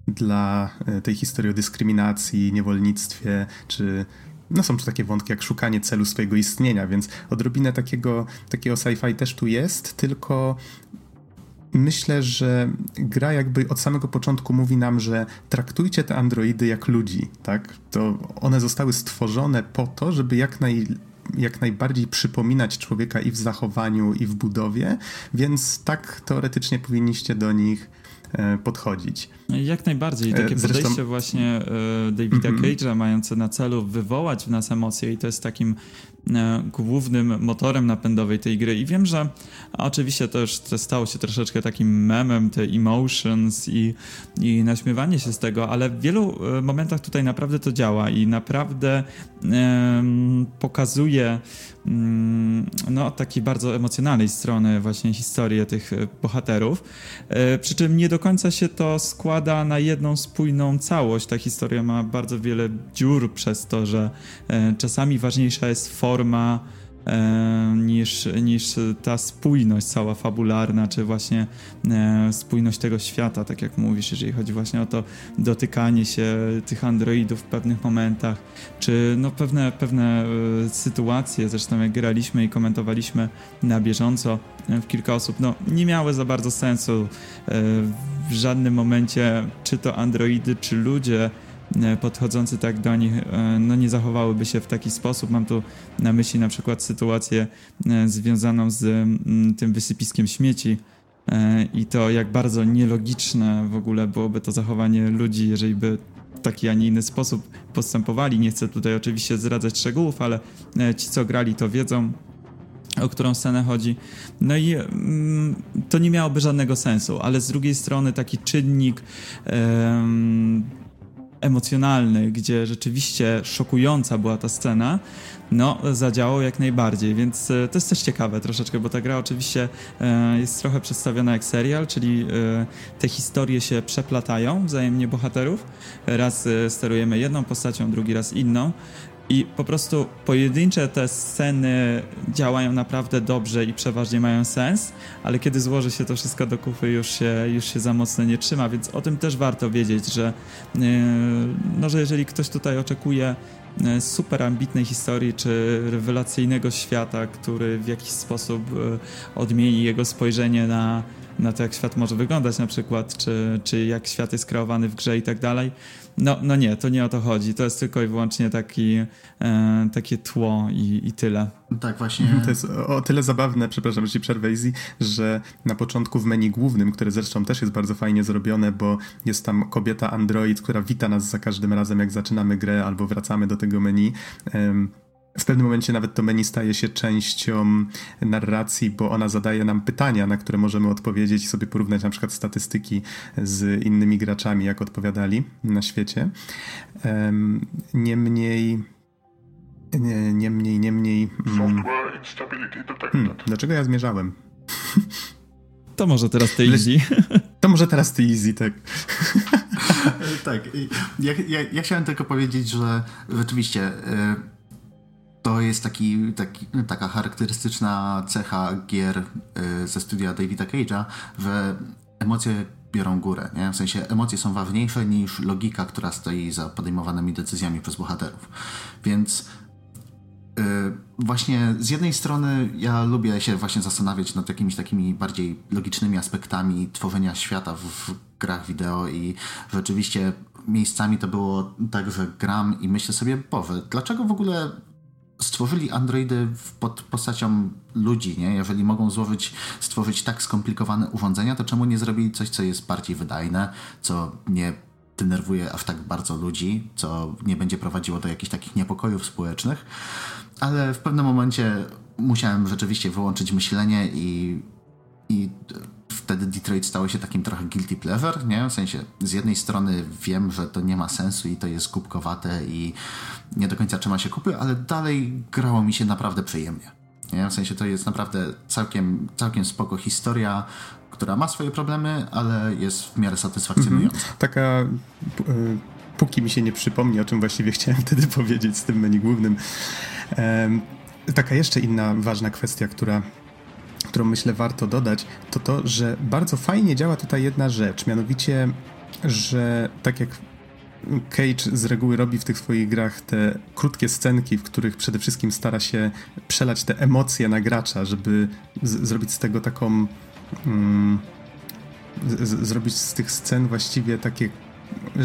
dla e, tej historii o dyskryminacji, niewolnictwie, czy no są tu takie wątki jak szukanie celu swojego istnienia, więc odrobinę takiego, takiego sci-fi też tu jest, tylko myślę, że gra jakby od samego początku mówi nam, że traktujcie te androidy jak ludzi, tak? To one zostały stworzone po to, żeby jak naj jak najbardziej przypominać człowieka i w zachowaniu, i w budowie, więc tak teoretycznie powinniście do nich E, podchodzić. Jak najbardziej. E, takie Zresztą... podejście właśnie e, Davida mm -hmm. Cage'a mające na celu wywołać w nas emocje i to jest takim głównym motorem napędowej tej gry. I wiem, że oczywiście to już stało się troszeczkę takim memem, te emotions i, i naśmiewanie się z tego, ale w wielu momentach tutaj naprawdę to działa i naprawdę um, pokazuje um, no, takiej bardzo emocjonalnej strony właśnie historię tych bohaterów. Przy czym nie do końca się to składa na jedną spójną całość. Ta historia ma bardzo wiele dziur przez to, że e, czasami ważniejsza jest forma niż, niż ta spójność cała fabularna, czy właśnie e, spójność tego świata, tak jak mówisz, jeżeli chodzi właśnie o to dotykanie się tych androidów w pewnych momentach, czy no pewne, pewne sytuacje, zresztą jak graliśmy i komentowaliśmy na bieżąco w kilka osób, no nie miały za bardzo sensu w żadnym momencie, czy to androidy, czy ludzie e, podchodzący tak do nich, e, no nie zachowałyby się w taki sposób. Mam tu na myśli na przykład sytuację e, związaną z tym wysypiskiem śmieci i to jak bardzo nielogiczne w ogóle byłoby to zachowanie ludzi, jeżeli by w taki, a nie inny sposób postępowali. Nie chcę tutaj oczywiście zdradzać szczegółów, ale ci, co grali, to wiedzą. o którą scenę chodzi. No i mm, to nie miałoby żadnego sensu, ale z drugiej strony taki czynnik emocjonalny, gdzie rzeczywiście szokująca była ta scena, no, zadziałał jak najbardziej, więc e, to jest też ciekawe troszeczkę, bo ta gra oczywiście e, jest trochę przedstawiona jak serial, czyli e, te historie się przeplatają wzajemnie bohaterów. Raz sterujemy jedną postacią, drugi raz inną. I po prostu pojedyncze te sceny działają naprawdę dobrze i przeważnie mają sens, ale kiedy złoży się to wszystko do kupy, już się, już się za mocno nie trzyma, więc o tym też warto wiedzieć, że, no, że jeżeli ktoś tutaj oczekuje E, super ambitnej historii, czy rewelacyjnego świata, który w jakiś sposób e, odmieni jego spojrzenie na, na to, jak świat może wyglądać na przykład, czy, czy jak świat jest kreowany w grze i tak dalej. No, no nie, to nie o to chodzi. To jest tylko i wyłącznie taki, e, takie tło i, i tyle. Tak, właśnie. To jest o, tyle zabawne, przepraszam, że ci przerwę Easy, że na początku w menu głównym, które zresztą też jest bardzo fajnie zrobione, bo jest tam kobieta android, która wita nas za każdym razem, jak zaczynamy grę albo wracamy do tego menu. Um, w pewnym momencie nawet to menu staje się częścią narracji, bo ona zadaje nam pytania, na które możemy odpowiedzieć i sobie porównać na przykład statystyki z innymi graczami, jak odpowiadali na świecie. Niemniej. Niemniej, niemniej. Mm, hmm, dlaczego ja zmierzałem? To może teraz ty easy. To może teraz ty easy, tak. tak. Ja, ja, ja, chciałem tylko powiedzieć, że rzeczywiście. Y to jest taki, taki, taka charakterystyczna cecha gier y, ze studia Davida Cage'a, że emocje biorą górę, nie? W sensie emocje są ważniejsze niż logika, która stoi za podejmowanymi decyzjami przez bohaterów. Więc yy, właśnie z jednej strony ja lubię się właśnie zastanawiać nad jakimiś takimi bardziej logicznymi aspektami tworzenia świata w, w grach wideo i rzeczywiście miejscami to było tak, że gram i myślę sobie, Boże, dlaczego w ogóle stworzyli androidy pod postacią ludzi, nie? Jeżeli mogą złożyć, stworzyć tak skomplikowane urządzenia, to czemu nie zrobili coś, co jest bardziej wydajne, co nie denerwuje aż tak bardzo ludzi, co nie będzie prowadziło do jakichś takich niepokojów społecznych. Ale w pewnym momencie musiałem rzeczywiście wyłączyć myślenie i, i wtedy Detroit stało się takim trochę guilty pleasure, nie? W sensie z jednej strony wiem, że to nie ma sensu i to jest kubkowate i nie do końca trzyma się kupy, ale dalej grało mi się naprawdę przyjemnie. Nie? W sensie to jest naprawdę całkiem, całkiem spoko historia, która ma swoje problemy, ale jest w miarę satysfakcjonująca. Mhm. Taka y, póki mi się nie przypomni, o czym właściwie chciałem wtedy powiedzieć z tym menu głównym. Taka jeszcze inna ważna kwestia, która którą myślę warto dodać, to to, że bardzo fajnie działa tutaj jedna rzecz, mianowicie, że tak jak Cage z reguły robi w tych swoich grach te krótkie scenki, w których przede wszystkim stara się przelać te emocje na gracza, żeby zrobić z tego taką. Mm, zrobić z tych scen właściwie takie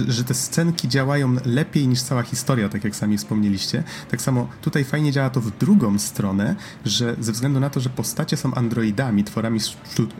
że te scenki działają lepiej niż cała historia, tak jak sami wspomnieliście. Tak samo tutaj fajnie działa to w drugą stronę, że ze względu na to, że postacie są androidami, tworami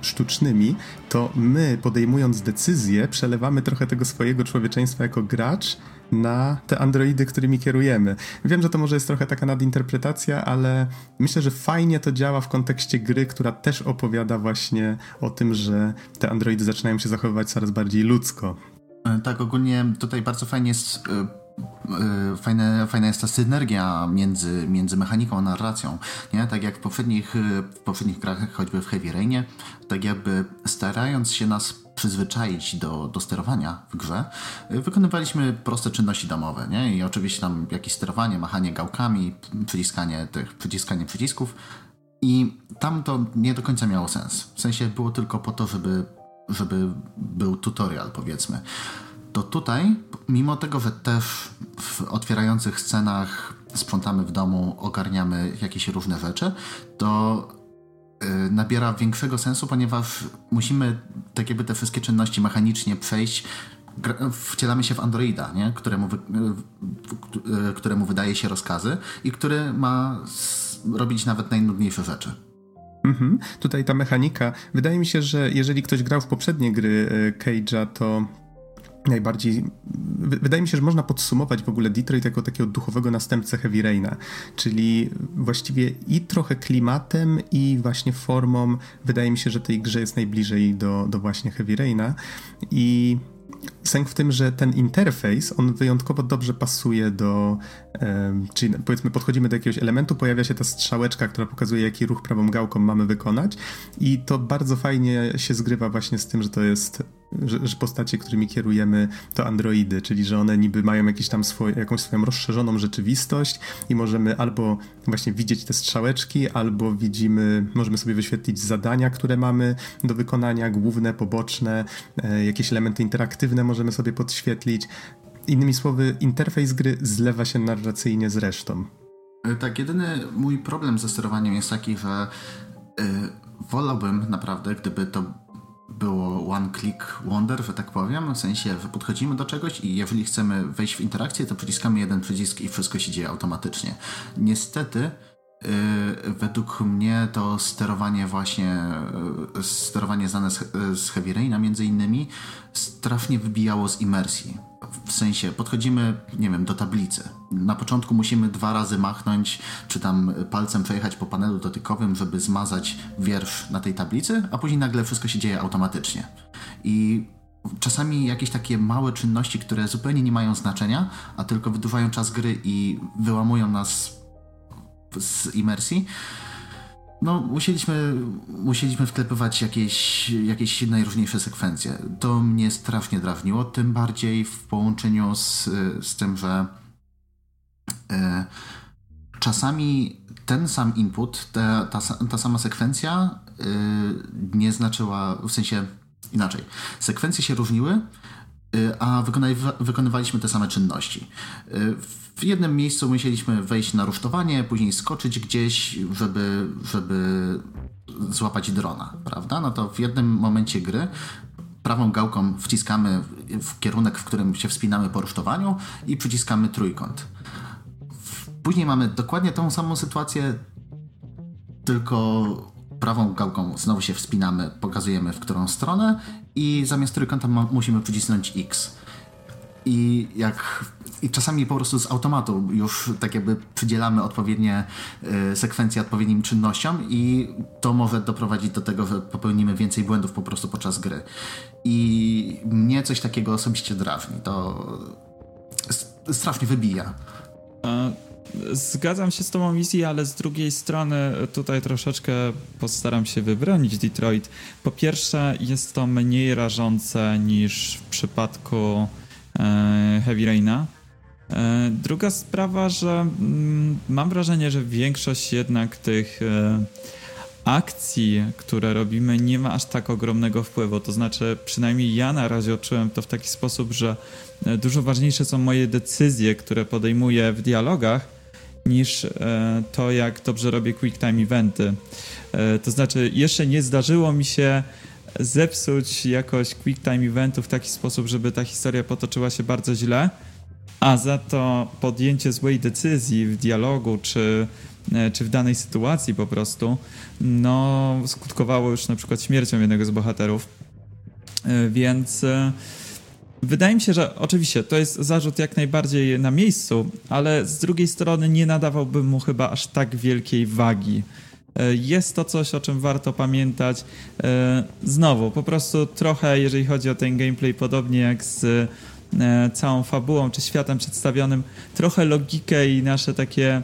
sztucznymi, to my podejmując decyzje, przelewamy trochę tego swojego człowieczeństwa jako gracz na te androidy, którymi kierujemy. Wiem, że to może jest trochę taka nadinterpretacja, ale myślę, że fajnie to działa w kontekście gry, która też opowiada właśnie o tym, że te androidy zaczynają się zachowywać coraz bardziej ludzko. E, tak, ogólnie tutaj bardzo fajnie jest e, e, Fajne, fajna jest ta synergia między, między mechaniką a narracją. Nie? Tak jak w poprzednich, w poprzednich grach, choćby w Heavy Rainie, tak jakby starając się nas przyzwyczaić do, do sterowania w grze, wykonywaliśmy proste czynności domowe. Nie? I oczywiście tam jakieś sterowanie, machanie gałkami, przyciskanie tych, przyciskanie przycisków. I tam to nie do końca miało sens. W sensie było tylko po to, żeby żeby był tutorial, powiedzmy. To tutaj, mimo tego, że też w otwierających scenach sprzątamy w domu, ogarniamy jakieś różne rzeczy, to yy, nabiera większego sensu, ponieważ musimy tak jakby te wszystkie czynności mechanicznie przejść wcielamy się w androida, nie? Któremu, wy, y, któremu wydaje się rozkazy i który ma robić nawet najnudniejsze rzeczy. Mhm. Tutaj ta mechanika. Wydaje mi się, że jeżeli ktoś grał w poprzednie gry e, Cage'a, to najbardziej wydaje mi się, że można podsumować w ogóle Detroit jako takiego duchowego następcę Heavy Raina, czyli właściwie i trochę klimatem i właśnie formą wydaje mi się, że tej grze jest najbliżej do, do właśnie Heavy Raina i sęk w tym, że ten interfejs, on wyjątkowo dobrze pasuje do, czyli powiedzmy podchodzimy do jakiegoś elementu, pojawia się ta strzałeczka, która pokazuje, jaki ruch prawą gałką mamy wykonać i to bardzo fajnie się zgrywa właśnie z tym, że to jest że, postacie, którymi kierujemy, to androidy, czyli że one niby mają jakieś tam swoje, jakąś swoją rozszerzoną rzeczywistość i możemy albo właśnie widzieć te strzałeczki, albo widzimy, możemy sobie wyświetlić zadania, które mamy do wykonania, główne, poboczne, e, jakieś elementy interaktywne możemy sobie podświetlić. Innymi słowy, interfejs gry zlewa się narracyjnie z resztą. E, tak, jedyny mój problem ze sterowaniem jest taki, że yy, wolałbym naprawdę, gdyby to było one click wonder, że tak powiem, w sensie, podchodzimy do czegoś i jeżeli chcemy wejść w interakcję, to przyciskamy jeden przycisk i wszystko się dzieje automatycznie. Niestety, według mnie to sterowanie właśnie, yy, sterowanie znane z, Heavy Raina między innymi strasznie wybijało z imersji. W sensie podchodzimy, nie wiem, do tablicy. Na początku musimy dwa razy machnąć, czy tam palcem przejechać po panelu dotykowym, żeby zmazać wiersz na tej tablicy, a później nagle wszystko się dzieje automatycznie. I czasami jakieś takie małe czynności, które zupełnie nie mają znaczenia, a tylko wydłużają czas gry i wyłamują nas z imersji, no, musieliśmy, musieliśmy wklepywać jakieś, jakieś najróżniejsze sekwencje. To mnie strasznie drawniło, tym bardziej w połączeniu z, z tym, że e, czasami ten sam input, ta, ta, ta sama sekwencja e, nie znaczyła, w sensie inaczej. Sekwencje się różniły, e, a wykonywaliśmy te same czynności. E, w jednym miejscu musieliśmy wejść na rusztowanie, później skoczyć gdzieś, żeby, żeby złapać drona, prawda? No to w jednym momencie gry prawą gałką wciskamy w kierunek, w którym się wspinamy po rusztowaniu i przyciskamy trójkąt. Później mamy dokładnie tą samą sytuację, tylko prawą gałką znowu się wspinamy, pokazujemy w którą stronę i zamiast trójkąta musimy przycisnąć X. I jak i czasami po prostu z automatu już tak jakby przydzielamy odpowiednie y, sekwencje odpowiednim czynnościom i to może doprowadzić do tego, że popełnimy więcej błędów po prostu podczas gry. I mnie coś takiego osobiście drażni. To strasznie wybija. Zgadzam się z tą misją, ale z drugiej strony tutaj troszeczkę postaram się wybronić Detroit. Po pierwsze, jest to mniej rażące niż w przypadku e, Heavy Raina. E, druga sprawa, że mm, mam wrażenie, że większość jednak tych e, akcji, które robimy, nie ma aż tak ogromnego wpływu. To znaczy, przynajmniej ja na razie odczułem to w taki sposób, że e, dużo ważniejsze są moje decyzje, które podejmuję w dialogach, niż to, jak dobrze robię quick time eventy. To znaczy, jeszcze nie zdarzyło mi się zepsuć jakoś quick time eventu w taki sposób, żeby ta historia potoczyła się bardzo źle a za to podjęcie złej decyzji w dialogu czy, e, czy w danej sytuacji po prostu, no skutkowało już na przykład śmiercią jednego z bohaterów. E, więc e, wydaje mi się, że oczywiście to jest zarzut jak najbardziej na miejscu, ale z drugiej strony nie nadawałbym mu chyba aż tak wielkiej wagi. Jest to coś, o czym warto pamiętać. Znowu, po prostu trochę, jeżeli chodzi o ten gameplay, podobnie jak z E, całą fabułą czy światem przedstawionym, trochę logikę i nasze takie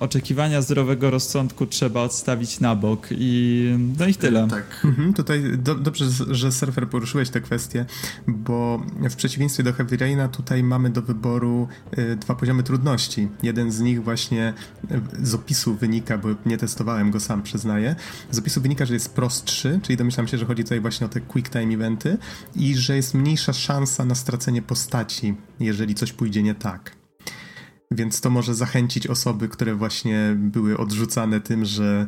oczekiwania zdrowego rozsądku trzeba odstawić na bok i no i tyle. Tak. Mhm, tutaj do, dobrze, że surfer poruszyłeś tę kwestię, bo w przeciwieństwie do Heavy Raina tutaj mamy do wyboru y, dwa poziomy trudności. Jeden z nich właśnie y, z opisu wynika, bo nie testowałem go sam, przyznaję. Z opisu wynika, że jest prostszy, czyli domyślam się, że chodzi tutaj właśnie o te quick time eventy i że jest mniejsza szansa na stracenie postaci, jeżeli coś pójdzie nie tak. Więc to może zachęcić osoby, które właśnie były odrzucane tym, że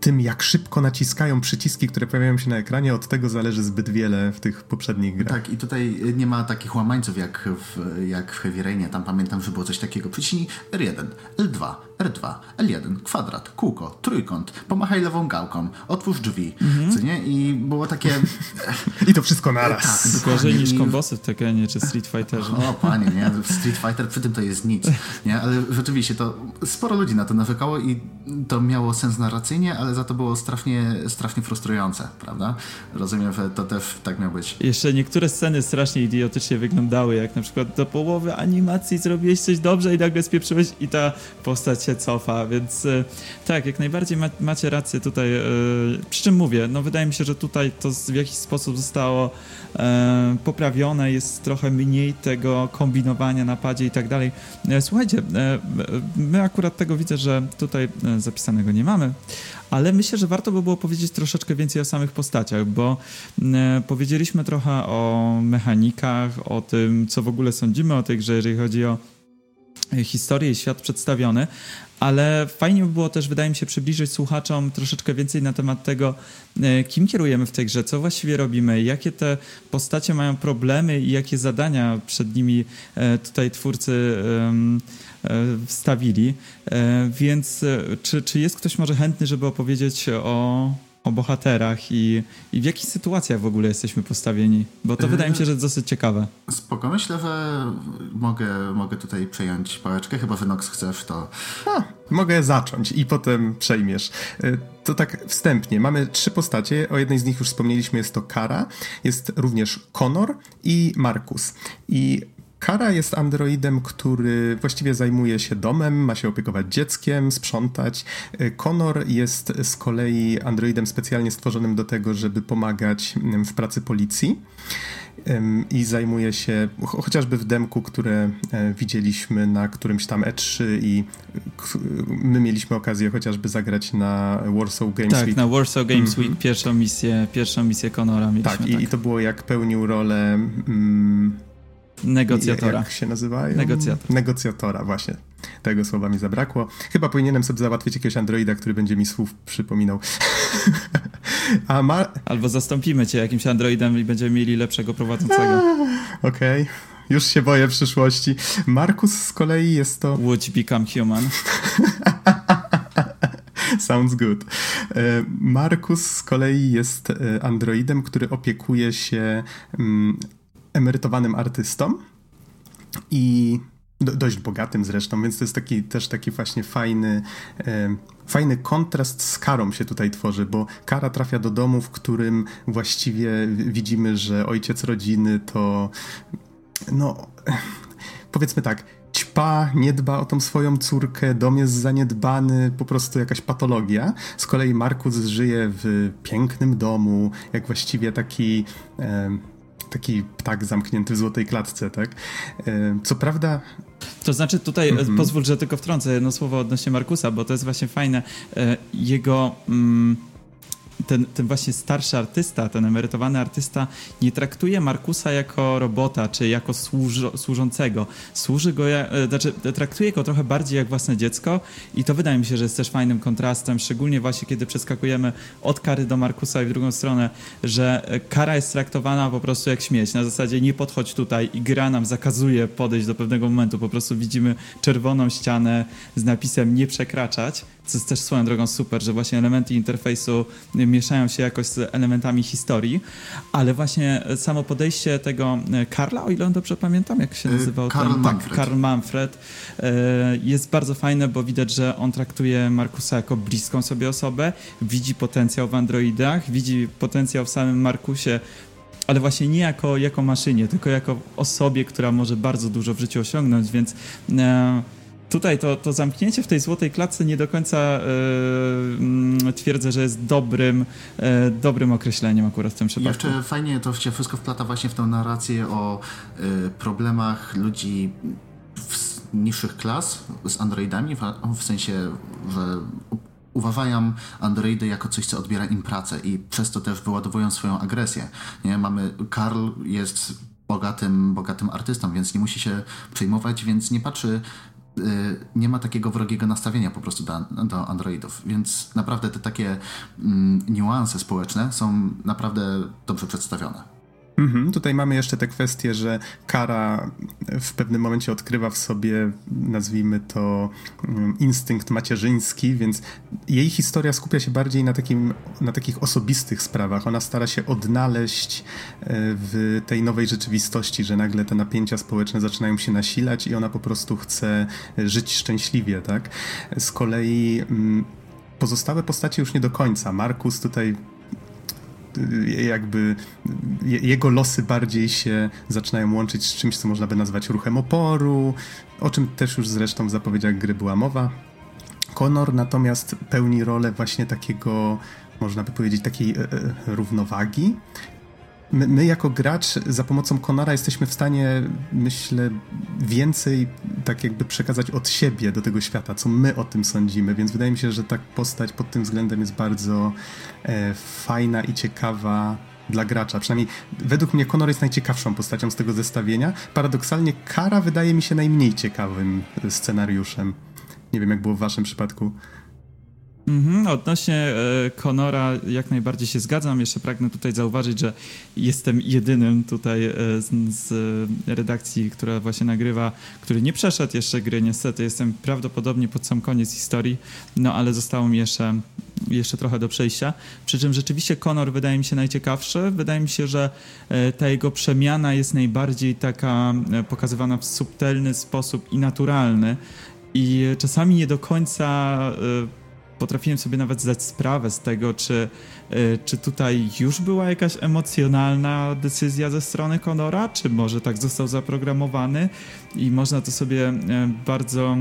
tym, jak szybko naciskają przyciski, które pojawiają się na ekranie, od tego zależy zbyt wiele w tych poprzednich grach. Tak, i tutaj nie ma takich łamańców jak w, jak w Heavy Rainie. Tam pamiętam, że było coś takiego. Przyciśnij R1, L2, R2, L1, kwadrat, kółko, trójkąt, pomachaj lewą gałką, otwórz drzwi, mhm. co nie? I było takie... I to wszystko naraz. Tak, Gorzej niż kombosy w Tekkenie czy Street Fighterze. O panie, nie? Street Fighter przy tym to jest nic, nie? Ale rzeczywiście to sporo ludzi na to nawykało i to miało sens narracyjnie, ale za to było strasznie, strasznie frustrujące, prawda? Rozumiem, że to też tak miało być. Jeszcze niektóre sceny strasznie idiotycznie wyglądały, jak na przykład do połowy animacji zrobiłeś coś dobrze i nagle spieprzyłeś i ta postać się cofa, więc e, tak, jak najbardziej ma, macie rację tutaj. E, przy czym mówię, no wydaje mi się, że tutaj to w jakiś sposób zostało e, poprawione, jest trochę mniej tego kombinowania na padzie i tak dalej. Słuchajcie, my akurat tego widzę, że tutaj zapisanego nie mamy, ale myślę, że warto by było powiedzieć troszeczkę więcej o samych postaciach, bo powiedzieliśmy trochę o mechanikach, o tym, co w ogóle sądzimy o tej grze, jeżeli chodzi o historię i świat przedstawiony, ale fajnie by było też, wydaje mi się, przybliżyć słuchaczom troszeczkę więcej na temat tego, e, kim kierujemy w tej grze, co właściwie robimy, jakie te postacie mają problemy i jakie zadania przed nimi e, tutaj twórcy wstawili. Więc czy, czy jest ktoś może chętny, żeby opowiedzieć o, o bohaterach i, i w jakich sytuacjach w ogóle jesteśmy postawieni, bo to wydaje mi się, że jest dosyć ciekawe. Spoko, myślę, że mogę, mogę tutaj przejąć pałeczkę, chyba że Nox chcesz, to... A, mogę zacząć i potem przejmiesz. E, to tak wstępnie, mamy trzy postacie, o jednej z nich już wspomnieliśmy, jest to Kara, jest również Connor i Markus. I Kara jest androidem, który właściwie zajmuje się domem, ma się opiekować dzieckiem, sprzątać. Connor jest z kolei androidem specjalnie stworzonym do tego, żeby pomagać mm, w pracy policji i zajmuje się chociażby w demku, które e, widzieliśmy na którymś tam E3 i my mieliśmy okazję chociażby zagrać na Warsaw Games tak, Week. Tak, na Warsaw Games mm -hmm. Week pierwszą misję, pierwszą misję Conora mieliśmy. Tak, tak. I, i, to było jak pełnił rolę... Mm, Negocjatora. Jak się nazywają? Negocjator. Negocjatora, właśnie. Tego słowa mi zabrakło. Chyba powinienem sobie załatwić jakiegoś androida, który będzie mi słów przypominał. A ma... Albo zastąpimy cię jakimś androidem i będziemy mieli lepszego prowadzącego. Okej. Okay. Już się boję przyszłości. Markus z kolei jest to... Would become human. Sounds good. E, Markus z kolei jest e, androidem, który opiekuje się mm, emerytowanym artystą i do, dość bogatym zresztą, więc to jest taki, też taki właśnie fajny, e, fajny kontrast z karą się tutaj tworzy, bo kara trafia do domu, w którym właściwie widzimy, że ojciec rodziny to no powiedzmy tak, ćpa, nie dba o tą swoją córkę, dom jest zaniedbany, po prostu jakaś patologia. Z kolei Markus żyje w pięknym domu, jak właściwie taki... E, taki ptak zamknięty w złotej klatce, tak? E, co prawda to znaczy tutaj mm -hmm. pozwól, że tylko wtrącę jedno słowo odnośnie Markusa, bo to jest właśnie fajne. E, jego mm, ten, ten właśnie starszy artysta, ten emerytowany artysta nie traktuje Markusa jako robota, czy jako służącego. Służy go, e, znaczy traktuje go trochę bardziej jak własne dziecko i to wydaje mi się, że jest też fajnym kontrastem, szczególnie właśnie kiedy przeskakujemy od kary do Markusa i w drugą stronę, że kara jest traktowana po prostu jak śmieć. Na zasadzie nie podchodź tutaj i gra nam zakazuje podejść do pewnego momentu. Po prostu widzimy czerwoną ścianę z napisem nie przekraczać co jest też swoją drogą super, że właśnie elementy interfejsu mieszają się jakoś z elementami historii, ale właśnie samo podejście tego e, Karla, o ile on dobrze pamiętam, jak się e, nazywał Karl ten, Manfred. Tak, Karl Manfred, e, jest bardzo fajne, bo widać, że on traktuje Markusa jako bliską sobie osobę, widzi potencjał w androidach, widzi potencjał w samym Markusie, ale właśnie nie jako, jako maszynie, tylko jako osobie, która może bardzo dużo w życiu osiągnąć, więc tutaj to, to zamknięcie w tej złotej klatce nie do końca yy, twierdzę, że jest dobrym, yy, dobrym określeniem akurat w tym przypadku. Jeszcze fajnie to się wszystko wplata właśnie w tę narrację o yy, problemach ludzi niższych klas z androidami, w, w sensie, że uważają androidy jako coś, co odbiera im pracę i przez to też wyładowują swoją agresję. Nie? Mamy, Karl jest bogatym, bogatym artystą, więc nie musi się przejmować, więc nie patrzy nie ma takiego wrogiego nastawienia po prostu do, do Androidów, więc naprawdę te takie mm, niuanse społeczne są naprawdę dobrze przedstawione. Mhm, tutaj mamy jeszcze tę kwestię, że Kara w pewnym momencie odkrywa w sobie, nazwijmy to, mm, instynkt macierzyński, więc jej historia skupia się bardziej na, takim, na takich osobistych sprawach. Ona stara się odnaleźć e, w tej nowej rzeczywistości, że nagle te napięcia społeczne zaczynają się nasilać i ona po prostu chce żyć szczęśliwie, tak? Z kolei mm, pozostałe postacie już nie do końca. Markus tutaj jakby jego losy bardziej się zaczynają łączyć z czymś, co można by nazwać ruchem oporu, o czym też już zresztą w zapowiedziach gry była mowa. Connor natomiast pełni rolę właśnie takiego, można by powiedzieć, takiej e, e, równowagi, my, my, jako gracz za pomocą Konara jesteśmy w stanie, myślę, więcej tak jakby przekazać od siebie do tego świata, co my o tym sądzimy, więc wydaje mi się, że ta postać pod tym względem jest bardzo e, fajna i ciekawa dla gracza. Przynajmniej według mnie Konor jest najciekawszą postacią z tego zestawienia. Paradoksalnie Kara wydaje mi się najmniej ciekawym scenariuszem. Nie wiem, jak było w waszym przypadku. Mhm, odnośnie e, Conora jak najbardziej się zgadzam. Jeszcze pragnę tutaj zauważyć, że jestem jedynym tutaj e, z, z, redakcji, która właśnie nagrywa, który nie przeszedł jeszcze gry. Niestety jestem prawdopodobnie pod sam koniec historii, no ale zostało mi jeszcze, jeszcze trochę do przejścia. Przy czym rzeczywiście Conor wydaje mi się najciekawszy. Wydaje mi się, że e, ta jego przemiana jest najbardziej taka pokazywana w subtelny sposób i naturalny. I czasami nie do końca potrafiłem sobie nawet zdać sprawę z tego, czy, e, czy tutaj już była jakaś emocjonalna decyzja ze strony Conora, czy może tak został zaprogramowany i można to sobie e, bardzo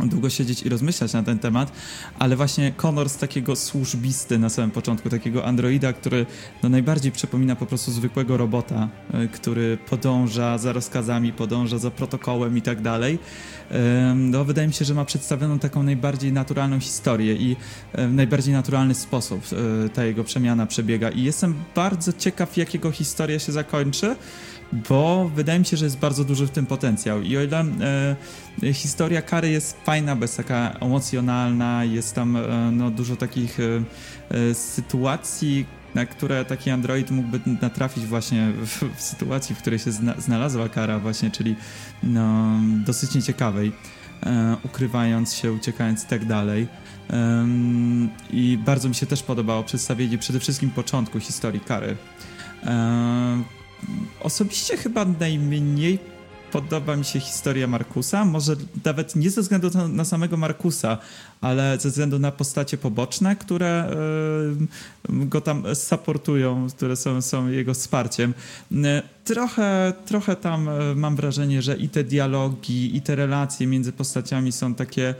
długo siedzieć i rozmyślać na ten temat, ale właśnie Connor z takiego służbisty na samym początku, takiego androida, który no najbardziej przypomina po prostu zwykłego robota, e, który podąża za rozkazami, podąża za protokołem i tak dalej. No, wydaje mi się, że ma przedstawioną taką najbardziej naturalną historię i najbardziej naturalny sposób e, ta jego przemiana przebiega i jestem bardzo ciekaw, jakiego historia się zakończy, bo wydaje mi się, że jest bardzo duży w tym potencjał. I o ile e, historia Kary jest fajna, bez taka emocjonalna, jest tam e, no, dużo takich e, e, sytuacji, na które taki android mógłby natrafić właśnie w, w sytuacji, w której się zna, znalazła Kara właśnie, czyli no, dosyć nieciekawej, e, ukrywając się, uciekając i tak dalej. I bardzo mi się też podobało przedstawienie przede wszystkim początku historii Kary e, Osobiście chyba najmniej podoba mi się historia Markusa, może nawet nie ze względu na, samego Markusa, ale ze względu na postacie poboczne, które go tam supportują, które są, są jego wsparciem. Y, trochę, trochę tam y, mam wrażenie, że i te dialogi, i te relacje między postaciami są takie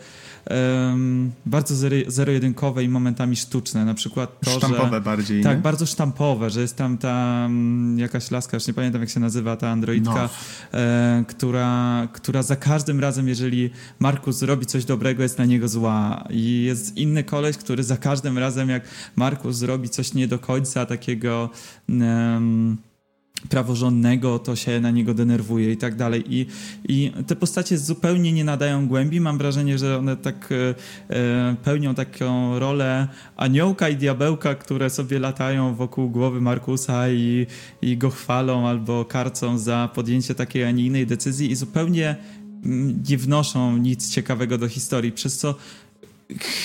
um, bardzo zero-jedynkowe i momentami sztuczne. Na przykład to, Sztampowe że, bardziej, Tak, nie? bardzo sztampowe, że jest tam ta um, jakaś laska, już nie pamiętam jak się nazywa, ta androidka, no. e, która, która za każdym razem, jeżeli Markus robi coś dobrego, jest na niego zła. I jest inny koleś, który za każdym razem, jak Markus zrobi coś nie do końca takiego... Um, praworządnego, to się na niego denerwuje i tak dalej. I, I te postacie zupełnie nie nadają głębi. Mam wrażenie, że one tak e, e, pełnią taką rolę aniołka i diabełka, które sobie latają wokół głowy Markusa i, i go chwalą albo karcą za podjęcie takiej, a nie innej decyzji i zupełnie mm, nie wnoszą nic ciekawego do historii, przez co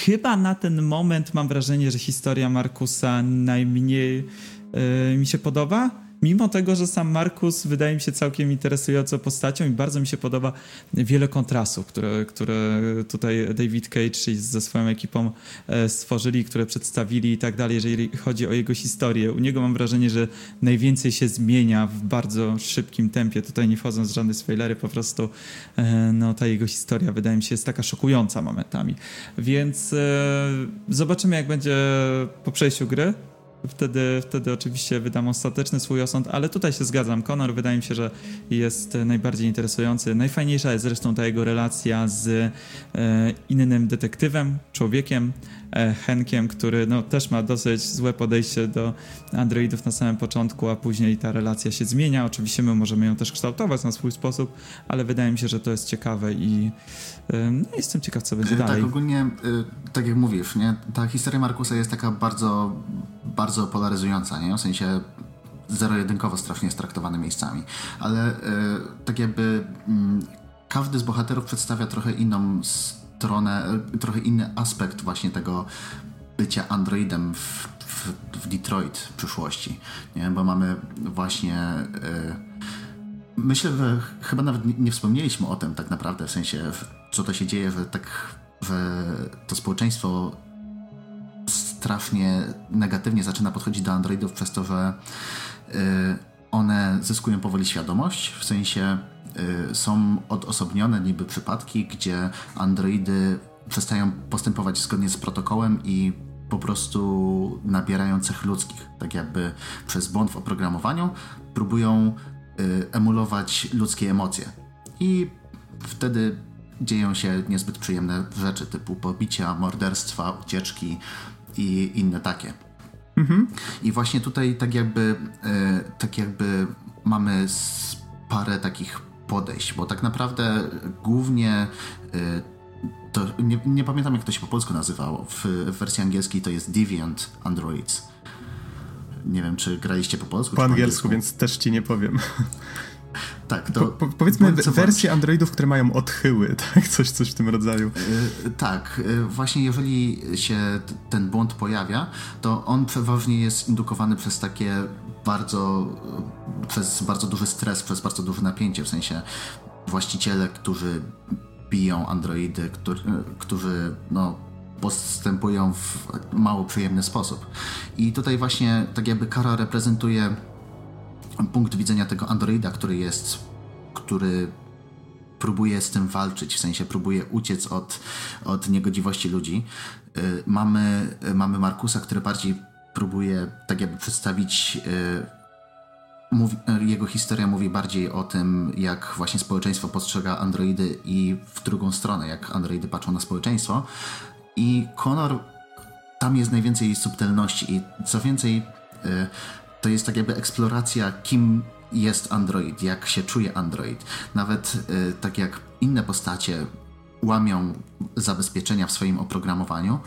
chyba na ten moment mam wrażenie, że historia Markusa najmniej e, mi się podoba mimo tego, że sam Markus wydaje mi się całkiem interesującą postacią i bardzo mi się podoba wiele kontrastów, które, które tutaj David Cage ze swoją ekipą e, stworzyli, które przedstawili i tak dalej, jeżeli chodzi o jego historię. U niego mam wrażenie, że najwięcej się zmienia w bardzo szybkim tempie. Tutaj nie wchodząc w żadne spoilery, po prostu e, no, ta jego historia wydaje mi się jest taka szokująca momentami. Więc e, zobaczymy jak będzie po przejściu gry wtedy, wtedy oczywiście wydam ostateczny swój osąd, ale tutaj się zgadzam. Conor wydaje mi się, że jest najbardziej interesujący. Najfajniejsza jest zresztą ta jego relacja z e, innym detektywem, człowiekiem, e, Henkiem, który no, też ma dosyć złe podejście do androidów na samym początku, a później ta relacja się zmienia. Oczywiście my możemy ją też kształtować na swój sposób, ale wydaje mi się, że to jest ciekawe i jestem ciekaw, co będzie tak, dalej. Tak, ogólnie, tak jak mówisz, nie? ta historia Markusa jest taka bardzo bardzo polaryzująca, nie? W sensie zero-jedynkowo strasznie jest traktowany miejscami. Ale e, tak jakby mm, każdy z bohaterów przedstawia trochę inną stronę, e, trochę inny aspekt właśnie tego bycia androidem w, w, w Detroit w przyszłości. Nie? Bo mamy właśnie... E, myślę, że chyba nawet nie, nie wspomnieliśmy o tym tak naprawdę, w sensie co to się dzieje, że tak to społeczeństwo strasznie negatywnie zaczyna podchodzić do androidów przez to, że y, one zyskują powoli świadomość, w sensie y, są odosobnione niby przypadki, gdzie androidy przestają postępować zgodnie z protokołem i po prostu nabierają cech ludzkich. Tak jakby przez błąd w oprogramowaniu próbują emulować ludzkie emocje. I wtedy dzieją się niezbyt przyjemne rzeczy typu pobicia, morderstwa, ucieczki i inne takie. Mhm. I właśnie tutaj tak jakby, e, tak jakby mamy parę takich podejść, bo tak naprawdę głównie e, to nie, nie, pamiętam jak to się po polsku nazywało. W, w wersji angielskiej to jest Deviant Androids. Nie wiem, czy graliście po polsku? Po, po angielsku, angielsku, więc też ci nie powiem. Tak, to. Po, po, powiedzmy wersje Androidów, które mają odchyły, tak? Coś, coś w tym rodzaju. Yy, tak, yy, właśnie jeżeli się ten błąd pojawia, to on przeważnie jest indukowany przez takie bardzo, yy, przez bardzo duży stres, przez bardzo duże napięcie, w sensie właściciele, którzy biją androidy, którzy, którzy no, postępują w mało przyjemny sposób. I tutaj właśnie tak jakby kara reprezentuje punkt widzenia tego androida, który jest, który próbuje z tym walczyć, w sensie próbuje uciec od, od niegodziwości ludzi. Y, mamy, mamy Markusa, który bardziej próbuje tak jakby przedstawić y, Mówi, jego historia mówi bardziej o tym, jak właśnie społeczeństwo postrzega androidy i w drugą stronę, jak androidy patrzą na społeczeństwo. I Connor, tam jest najwięcej subtelności i co więcej, y, to jest tak jakby eksploracja, kim jest Android, jak się czuje Android. Nawet y, tak jak inne postacie łamią zabezpieczenia w swoim oprogramowaniu,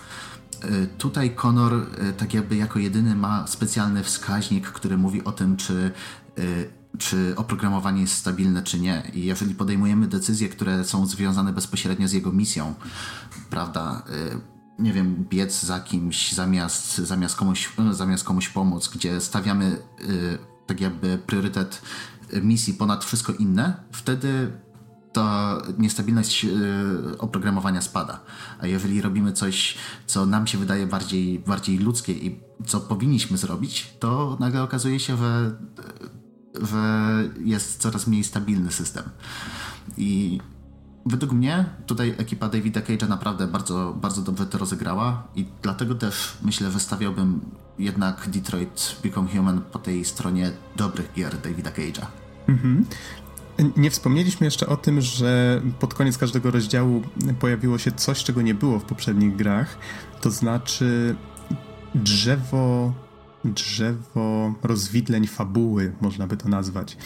y, tutaj Connor y, tak jakby jako jedyny ma specjalny wskaźnik, który mówi o tym, czy czy oprogramowanie jest stabilne, czy nie. I jeżeli podejmujemy decyzje, które są związane bezpośrednio z jego misją, prawda, nie wiem, biec za kimś zamiast, zamiast, komuś, zamiast komuś pomóc, gdzie stawiamy y, tak jakby priorytet misji ponad wszystko inne, wtedy ta niestabilność y, oprogramowania spada. A jeżeli robimy coś, co nam się wydaje bardziej, bardziej ludzkie i co powinniśmy zrobić, to nagle okazuje się, że, że jest coraz mniej stabilny system. I według mnie tutaj ekipa Davida Cage'a naprawdę bardzo, bardzo dobrze to rozegrała i dlatego też myślę, że stawiałbym jednak Detroit Become Human po tej stronie dobrych gier Davida Cage'a. Mhm. Nie wspomnieliśmy jeszcze o tym, że pod koniec każdego rozdziału pojawiło się coś, czego nie było w poprzednich grach, to znaczy drzewo drzewo rozwidleń fabuły, można by to nazwać.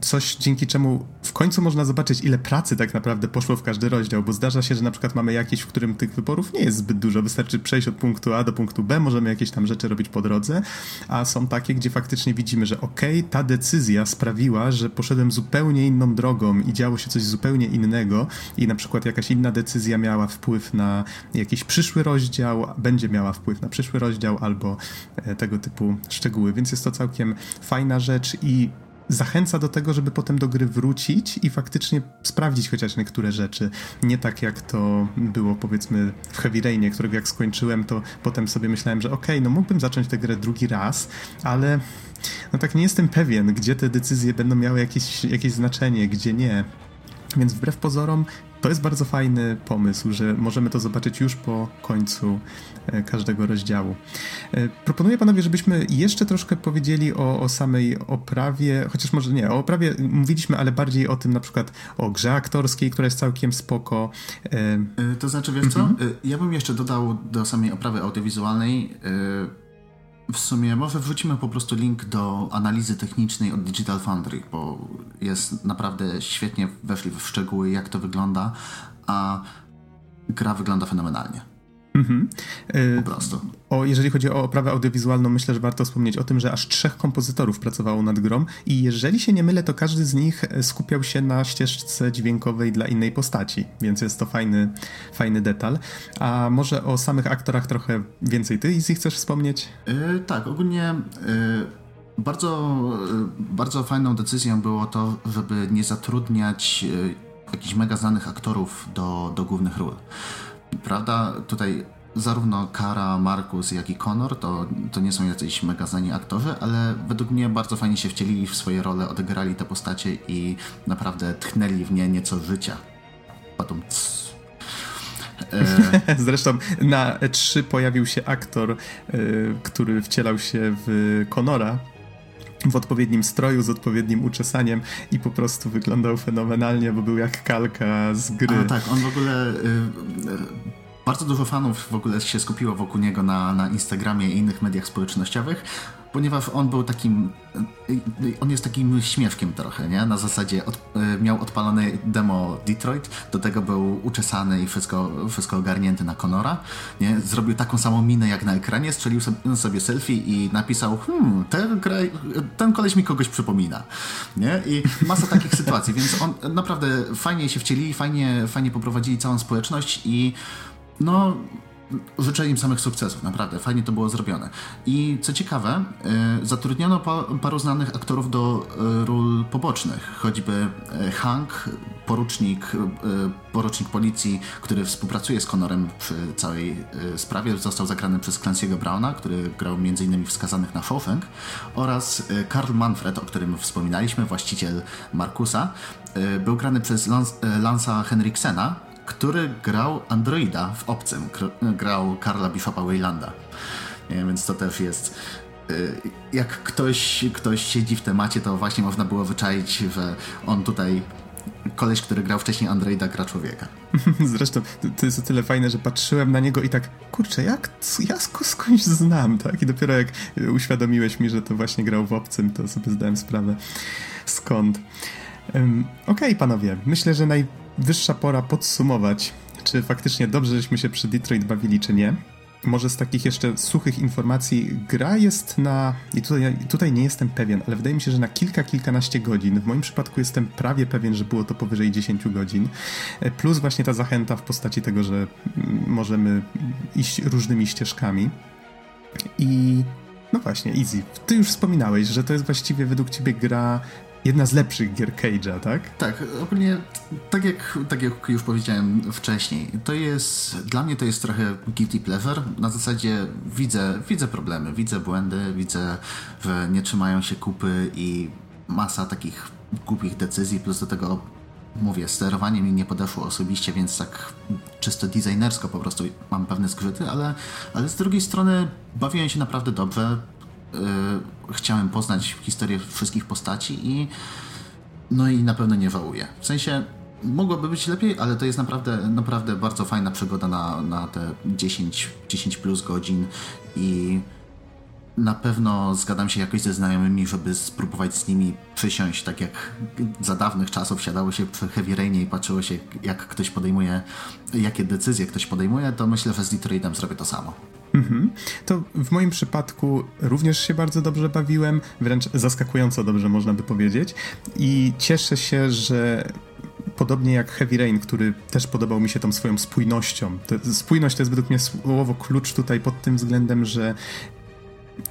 Coś, dzięki czemu w końcu można zobaczyć, ile pracy tak naprawdę poszło w każdy rozdział, bo zdarza się, że na przykład mamy jakiś, w którym tych wyborów nie jest zbyt dużo, wystarczy przejść od punktu A do punktu B, możemy jakieś tam rzeczy robić po drodze, a są takie, gdzie faktycznie widzimy, że okej, okay, ta decyzja sprawiła, że poszedłem zupełnie inną drogą i działo się coś zupełnie innego i na przykład jakaś inna decyzja miała wpływ na jakiś przyszły rozdział, będzie miała wpływ na przyszły rozdział albo e, tego typu szczegóły, więc jest to całkiem fajna rzecz i zachęca do tego, żeby potem do gry wrócić i faktycznie sprawdzić chociaż niektóre rzeczy. Nie tak jak to było powiedzmy w Heavy Rainie, którego jak skończyłem, to potem sobie myślałem, że okej, okay, no mógłbym zacząć tę grę drugi raz, ale no tak nie jestem pewien, gdzie te decyzje będą miały jakieś, jakieś znaczenie, gdzie nie. Więc wbrew pozorom to jest bardzo fajny pomysł, że możemy to zobaczyć już po końcu e, każdego rozdziału. E, proponuję panowie, żebyśmy jeszcze troszkę powiedzieli o, o samej oprawie, chociaż może nie, o oprawie mówiliśmy, ale bardziej o tym na przykład o grze aktorskiej, która jest całkiem spoko. E, to znaczy, wiesz co? Mhm. Ja bym jeszcze dodał do samej oprawy audiowizualnej w sumie może wrzucimy po prostu link do analizy technicznej od Digital Foundry, bo jest naprawdę świetnie weszli w szczegóły, jak to wygląda, a gra wygląda fenomenalnie. Mhm. Po prostu. O, jeżeli chodzi o oprawę audiowizualną, myślę, że warto wspomnieć o tym, że aż trzech kompozytorów pracowało nad grą i jeżeli się nie mylę, to każdy z nich skupiał się na ścieżce dźwiękowej dla innej postaci, więc jest to fajny, fajny detal. A może o samych aktorach trochę więcej ty, Izzy, chcesz wspomnieć? Yy, tak, ogólnie... Yy bardzo, bardzo fajną decyzją było to, żeby nie zatrudniać e, jakichś mega znanych aktorów do, do głównych ról. Prawda? Tutaj zarówno Kara, Markus, jak i Connor to, to nie są jacyś mega znani aktorzy, ale według mnie bardzo fajnie się wcielili w swoje role, odegrali te postacie i naprawdę tchnęli w nie nieco życia. Potem e, Zresztą na E3 pojawił się aktor, e, który wcielał się w Conora, w odpowiednim stroju, z odpowiednim uczesaniem i po prostu wyglądał fenomenalnie, bo był jak kalka z gry. A, tak, on w ogóle... Y, y, bardzo dużo fanów w ogóle się skupiło wokół niego na, na Instagramie i innych mediach społecznościowych, ponieważ on był takim, on jest takim śmieszkiem trochę, nie? Na zasadzie od, e, miał odpalony demo Detroit, do tego był uczesany i wszystko, wszystko ogarnięty na Conora, nie? Zrobił taką samą minę jak na ekranie, strzelił sobie selfie i napisał, hmm, ten, ten koleś mi kogoś przypomina, nie? I masa takich sytuacji, więc on naprawdę fajnie się wcieli, fajnie, fajnie poprowadzili całą społeczność i no życzę im samych sukcesów, naprawdę, fajnie to było zrobione. I co ciekawe, y, zatrudniono pa, paru znanych aktorów do y, ról pobocznych, choćby y, Hank, porucznik, porucznik policji, który współpracuje z Connorem przy całej sprawie, został zagrany przez Clancy'ego Browna, który grał m.in. wskazanych na Shawshank, oraz Karl Manfred, o którym wspominaliśmy, właściciel Markusa, był grany przez Lans Lansa Henriksena, który grał androida w Obcym, grał Karla Bishopa Waylanda. Więc to też jest y, jak ktoś, ktoś siedzi w temacie, to właśnie można było wyczaić, że on tutaj koleś, który grał wcześniej Androida, gra człowieka. Zresztą to jest o tyle fajne, że patrzyłem na niego i tak, kurczę, jak ja skądś znam, tak? I dopiero jak uświadomiłeś mi, że to właśnie grał w obcym, to sobie zdałem sprawę skąd. Okej, okay, panowie, myślę, że naj wyższa pora podsumować, czy faktycznie dobrze żeśmy się przy Detroit bawili, czy nie. Może z takich jeszcze suchych informacji, gra jest na, i tutaj, tutaj nie jestem pewien, ale wydaje mi się, że na kilka, kilkanaście godzin. W moim przypadku jestem prawie pewien, że było to powyżej 10 godzin. E, plus właśnie ta zachęta w postaci tego, że możemy iść różnymi ścieżkami. I no właśnie, Easy. Ty już wspominałeś, że to jest właściwie według ciebie gra jedna z lepszych gier Cage'a, tak? Tak, ogólnie tak jak, tak jak już powiedziałem wcześniej, to jest, dla mnie to jest trochę guilty pleasure, na zasadzie widzę, widzę problemy, widzę błędy, widzę, że nie trzymają się kupy i masa takich głupich decyzji, plus do tego mówię, sterowanie mi nie podeszło osobiście, więc tak czysto designersko po prostu mam pewne zgrzyty, ale, ale z drugiej strony bawiłem się naprawdę dobrze. Y, chciałem poznać historię wszystkich postaci i no i na pewno nie żałuję. W sensie mogłoby być lepiej, ale to jest naprawdę, naprawdę bardzo fajna przygoda na, na te 10, 10 plus godzin i na pewno zgadam się jakoś ze znajomymi, żeby spróbować z nimi przysiąść, tak jak za dawnych czasów siadało się przy Heavy Rainie i patrzyło się, jak ktoś podejmuje, jakie decyzje ktoś podejmuje, to myślę, że z Detroitem zrobię to samo. Mhm. To w moim przypadku również się bardzo dobrze bawiłem, wręcz zaskakująco dobrze można by powiedzieć. I cieszę się, że podobnie jak Heavy Rain, który też podobał mi się tą swoją spójnością. To, spójność to jest według mnie słowo klucz tutaj pod tym względem, że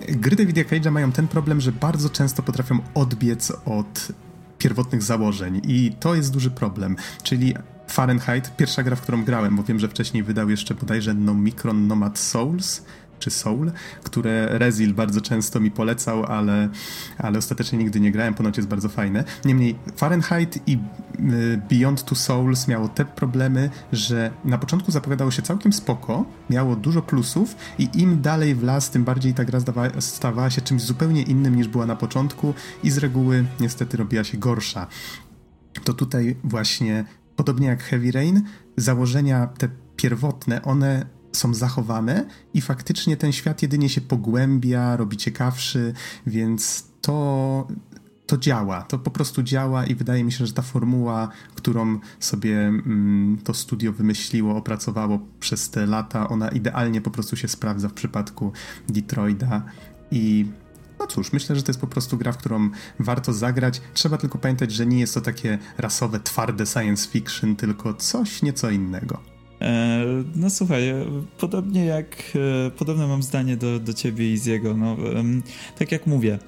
gry Davida Cage'a mają ten problem, że bardzo często potrafią odbiec od pierwotnych założeń i to jest duży problem. Czyli Fahrenheit, pierwsza gra, w którą grałem, bo wiem, że wcześniej wydał jeszcze bodajże No Micron Nomad Souls, czy Soul, które Rezil bardzo często mi polecał, ale, ale ostatecznie nigdy nie grałem, ponoć jest bardzo fajne. Niemniej Fahrenheit i y, Beyond Two Souls miało te problemy, że na początku zapowiadało się całkiem spoko, miało dużo plusów i im dalej w las, tym bardziej ta gra stawała się czymś zupełnie innym niż była na początku i z reguły niestety robiła się gorsza. To tutaj właśnie podobnie jak Heavy Rain, założenia te pierwotne, one są zachowane i faktycznie ten świat jedynie się pogłębia, robi ciekawszy, więc to to działa, to po prostu działa i wydaje mi się, że ta formuła, którą sobie mm, to studio wymyśliło, opracowało przez te lata, ona idealnie po prostu się sprawdza w przypadku Detroita i no cóż, myślę, że to jest po prostu gra, w którą warto zagrać. Trzeba tylko pamiętać, że nie jest to takie rasowe, twarde science fiction, tylko coś nieco innego. E, no słuchaj, e, podobnie jak, e, podobne mam zdanie do, do ciebie i z jego, no, tak jak mówię,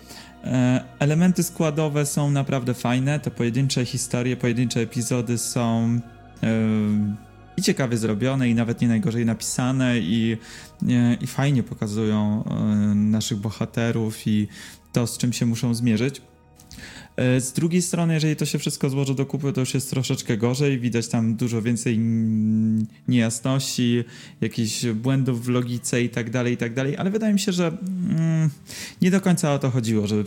elementy składowe są naprawdę fajne, te pojedyncze historie, pojedyncze epizody są i ciekawie zrobione, i nawet nie najgorzej napisane, i, i fajnie pokazują naszych bohaterów i to, z czym się muszą zmierzyć. E, z drugiej strony, jeżeli to się wszystko złoży do kupy, to już jest troszeczkę gorzej. Widać tam dużo więcej niejasności, jakichś błędów w logice i tak dalej, i tak dalej. Ale wydaje mi się, że mm, nie do końca o to chodziło, żeby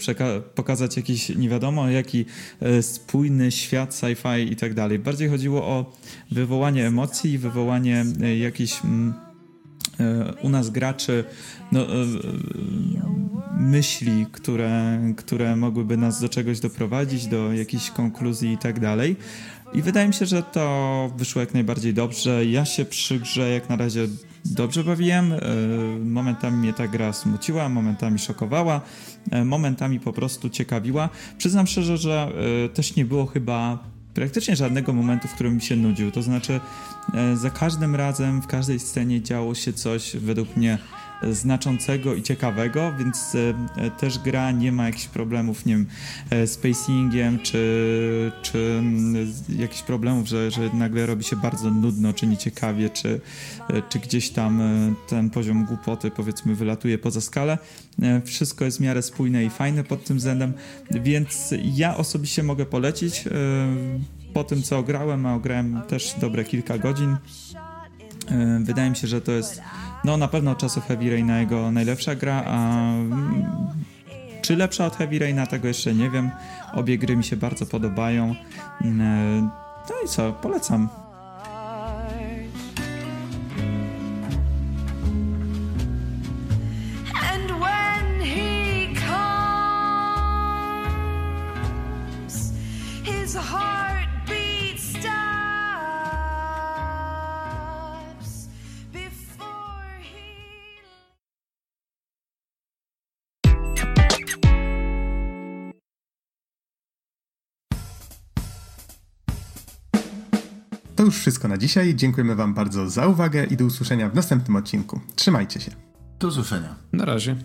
pokazać jakiś nie wiadomo jaki e, spójny świat sci-fi i tak dalej. Bardziej chodziło o wywołanie emocji, wywołanie e, jakichś. Mm, u nas graczy no, myśli, które, które mogłyby nas do czegoś doprowadzić, do jakiejś konkluzji i tak dalej. I wydaje mi się, że to wyszło jak najbardziej dobrze. Ja się przy grze jak na razie dobrze bawiłem. E, momentami mnie ta gra smuciła, momentami szokowała, e, momentami po prostu ciekawiła. Przyznam szczerze, że e, też nie było chyba praktycznie żadnego momentu, w którym mi się nudził. To znaczy, za każdym razem, w każdej scenie działo się coś według mnie znaczącego i ciekawego, więc e, też gra nie ma jakichś problemów, nie wiem, e, z pacingiem, czy, czy mm, jakichś problemów, że, że nagle robi się bardzo nudno, czy nieciekawie, czy, e, czy gdzieś tam ten poziom głupoty, powiedzmy, wylatuje poza skalę. Wszystko jest w miarę spójne i fajne pod tym względem, więc ja osobiście mogę polecić po tym, co ograłem, a ograłem też dobre kilka godzin. Wydaje mi się, że to jest no na pewno od czasów Heavy Raina jego najlepsza gra, a mm, czy lepsza od Heavy Raina, tego jeszcze nie wiem. Obie gry mi się bardzo podobają. Mm, no i co, polecam. To już wszystko na dzisiaj. Dziękujemy Wam bardzo za uwagę i do usłyszenia w następnym odcinku. Trzymajcie się. Do usłyszenia. Na razie.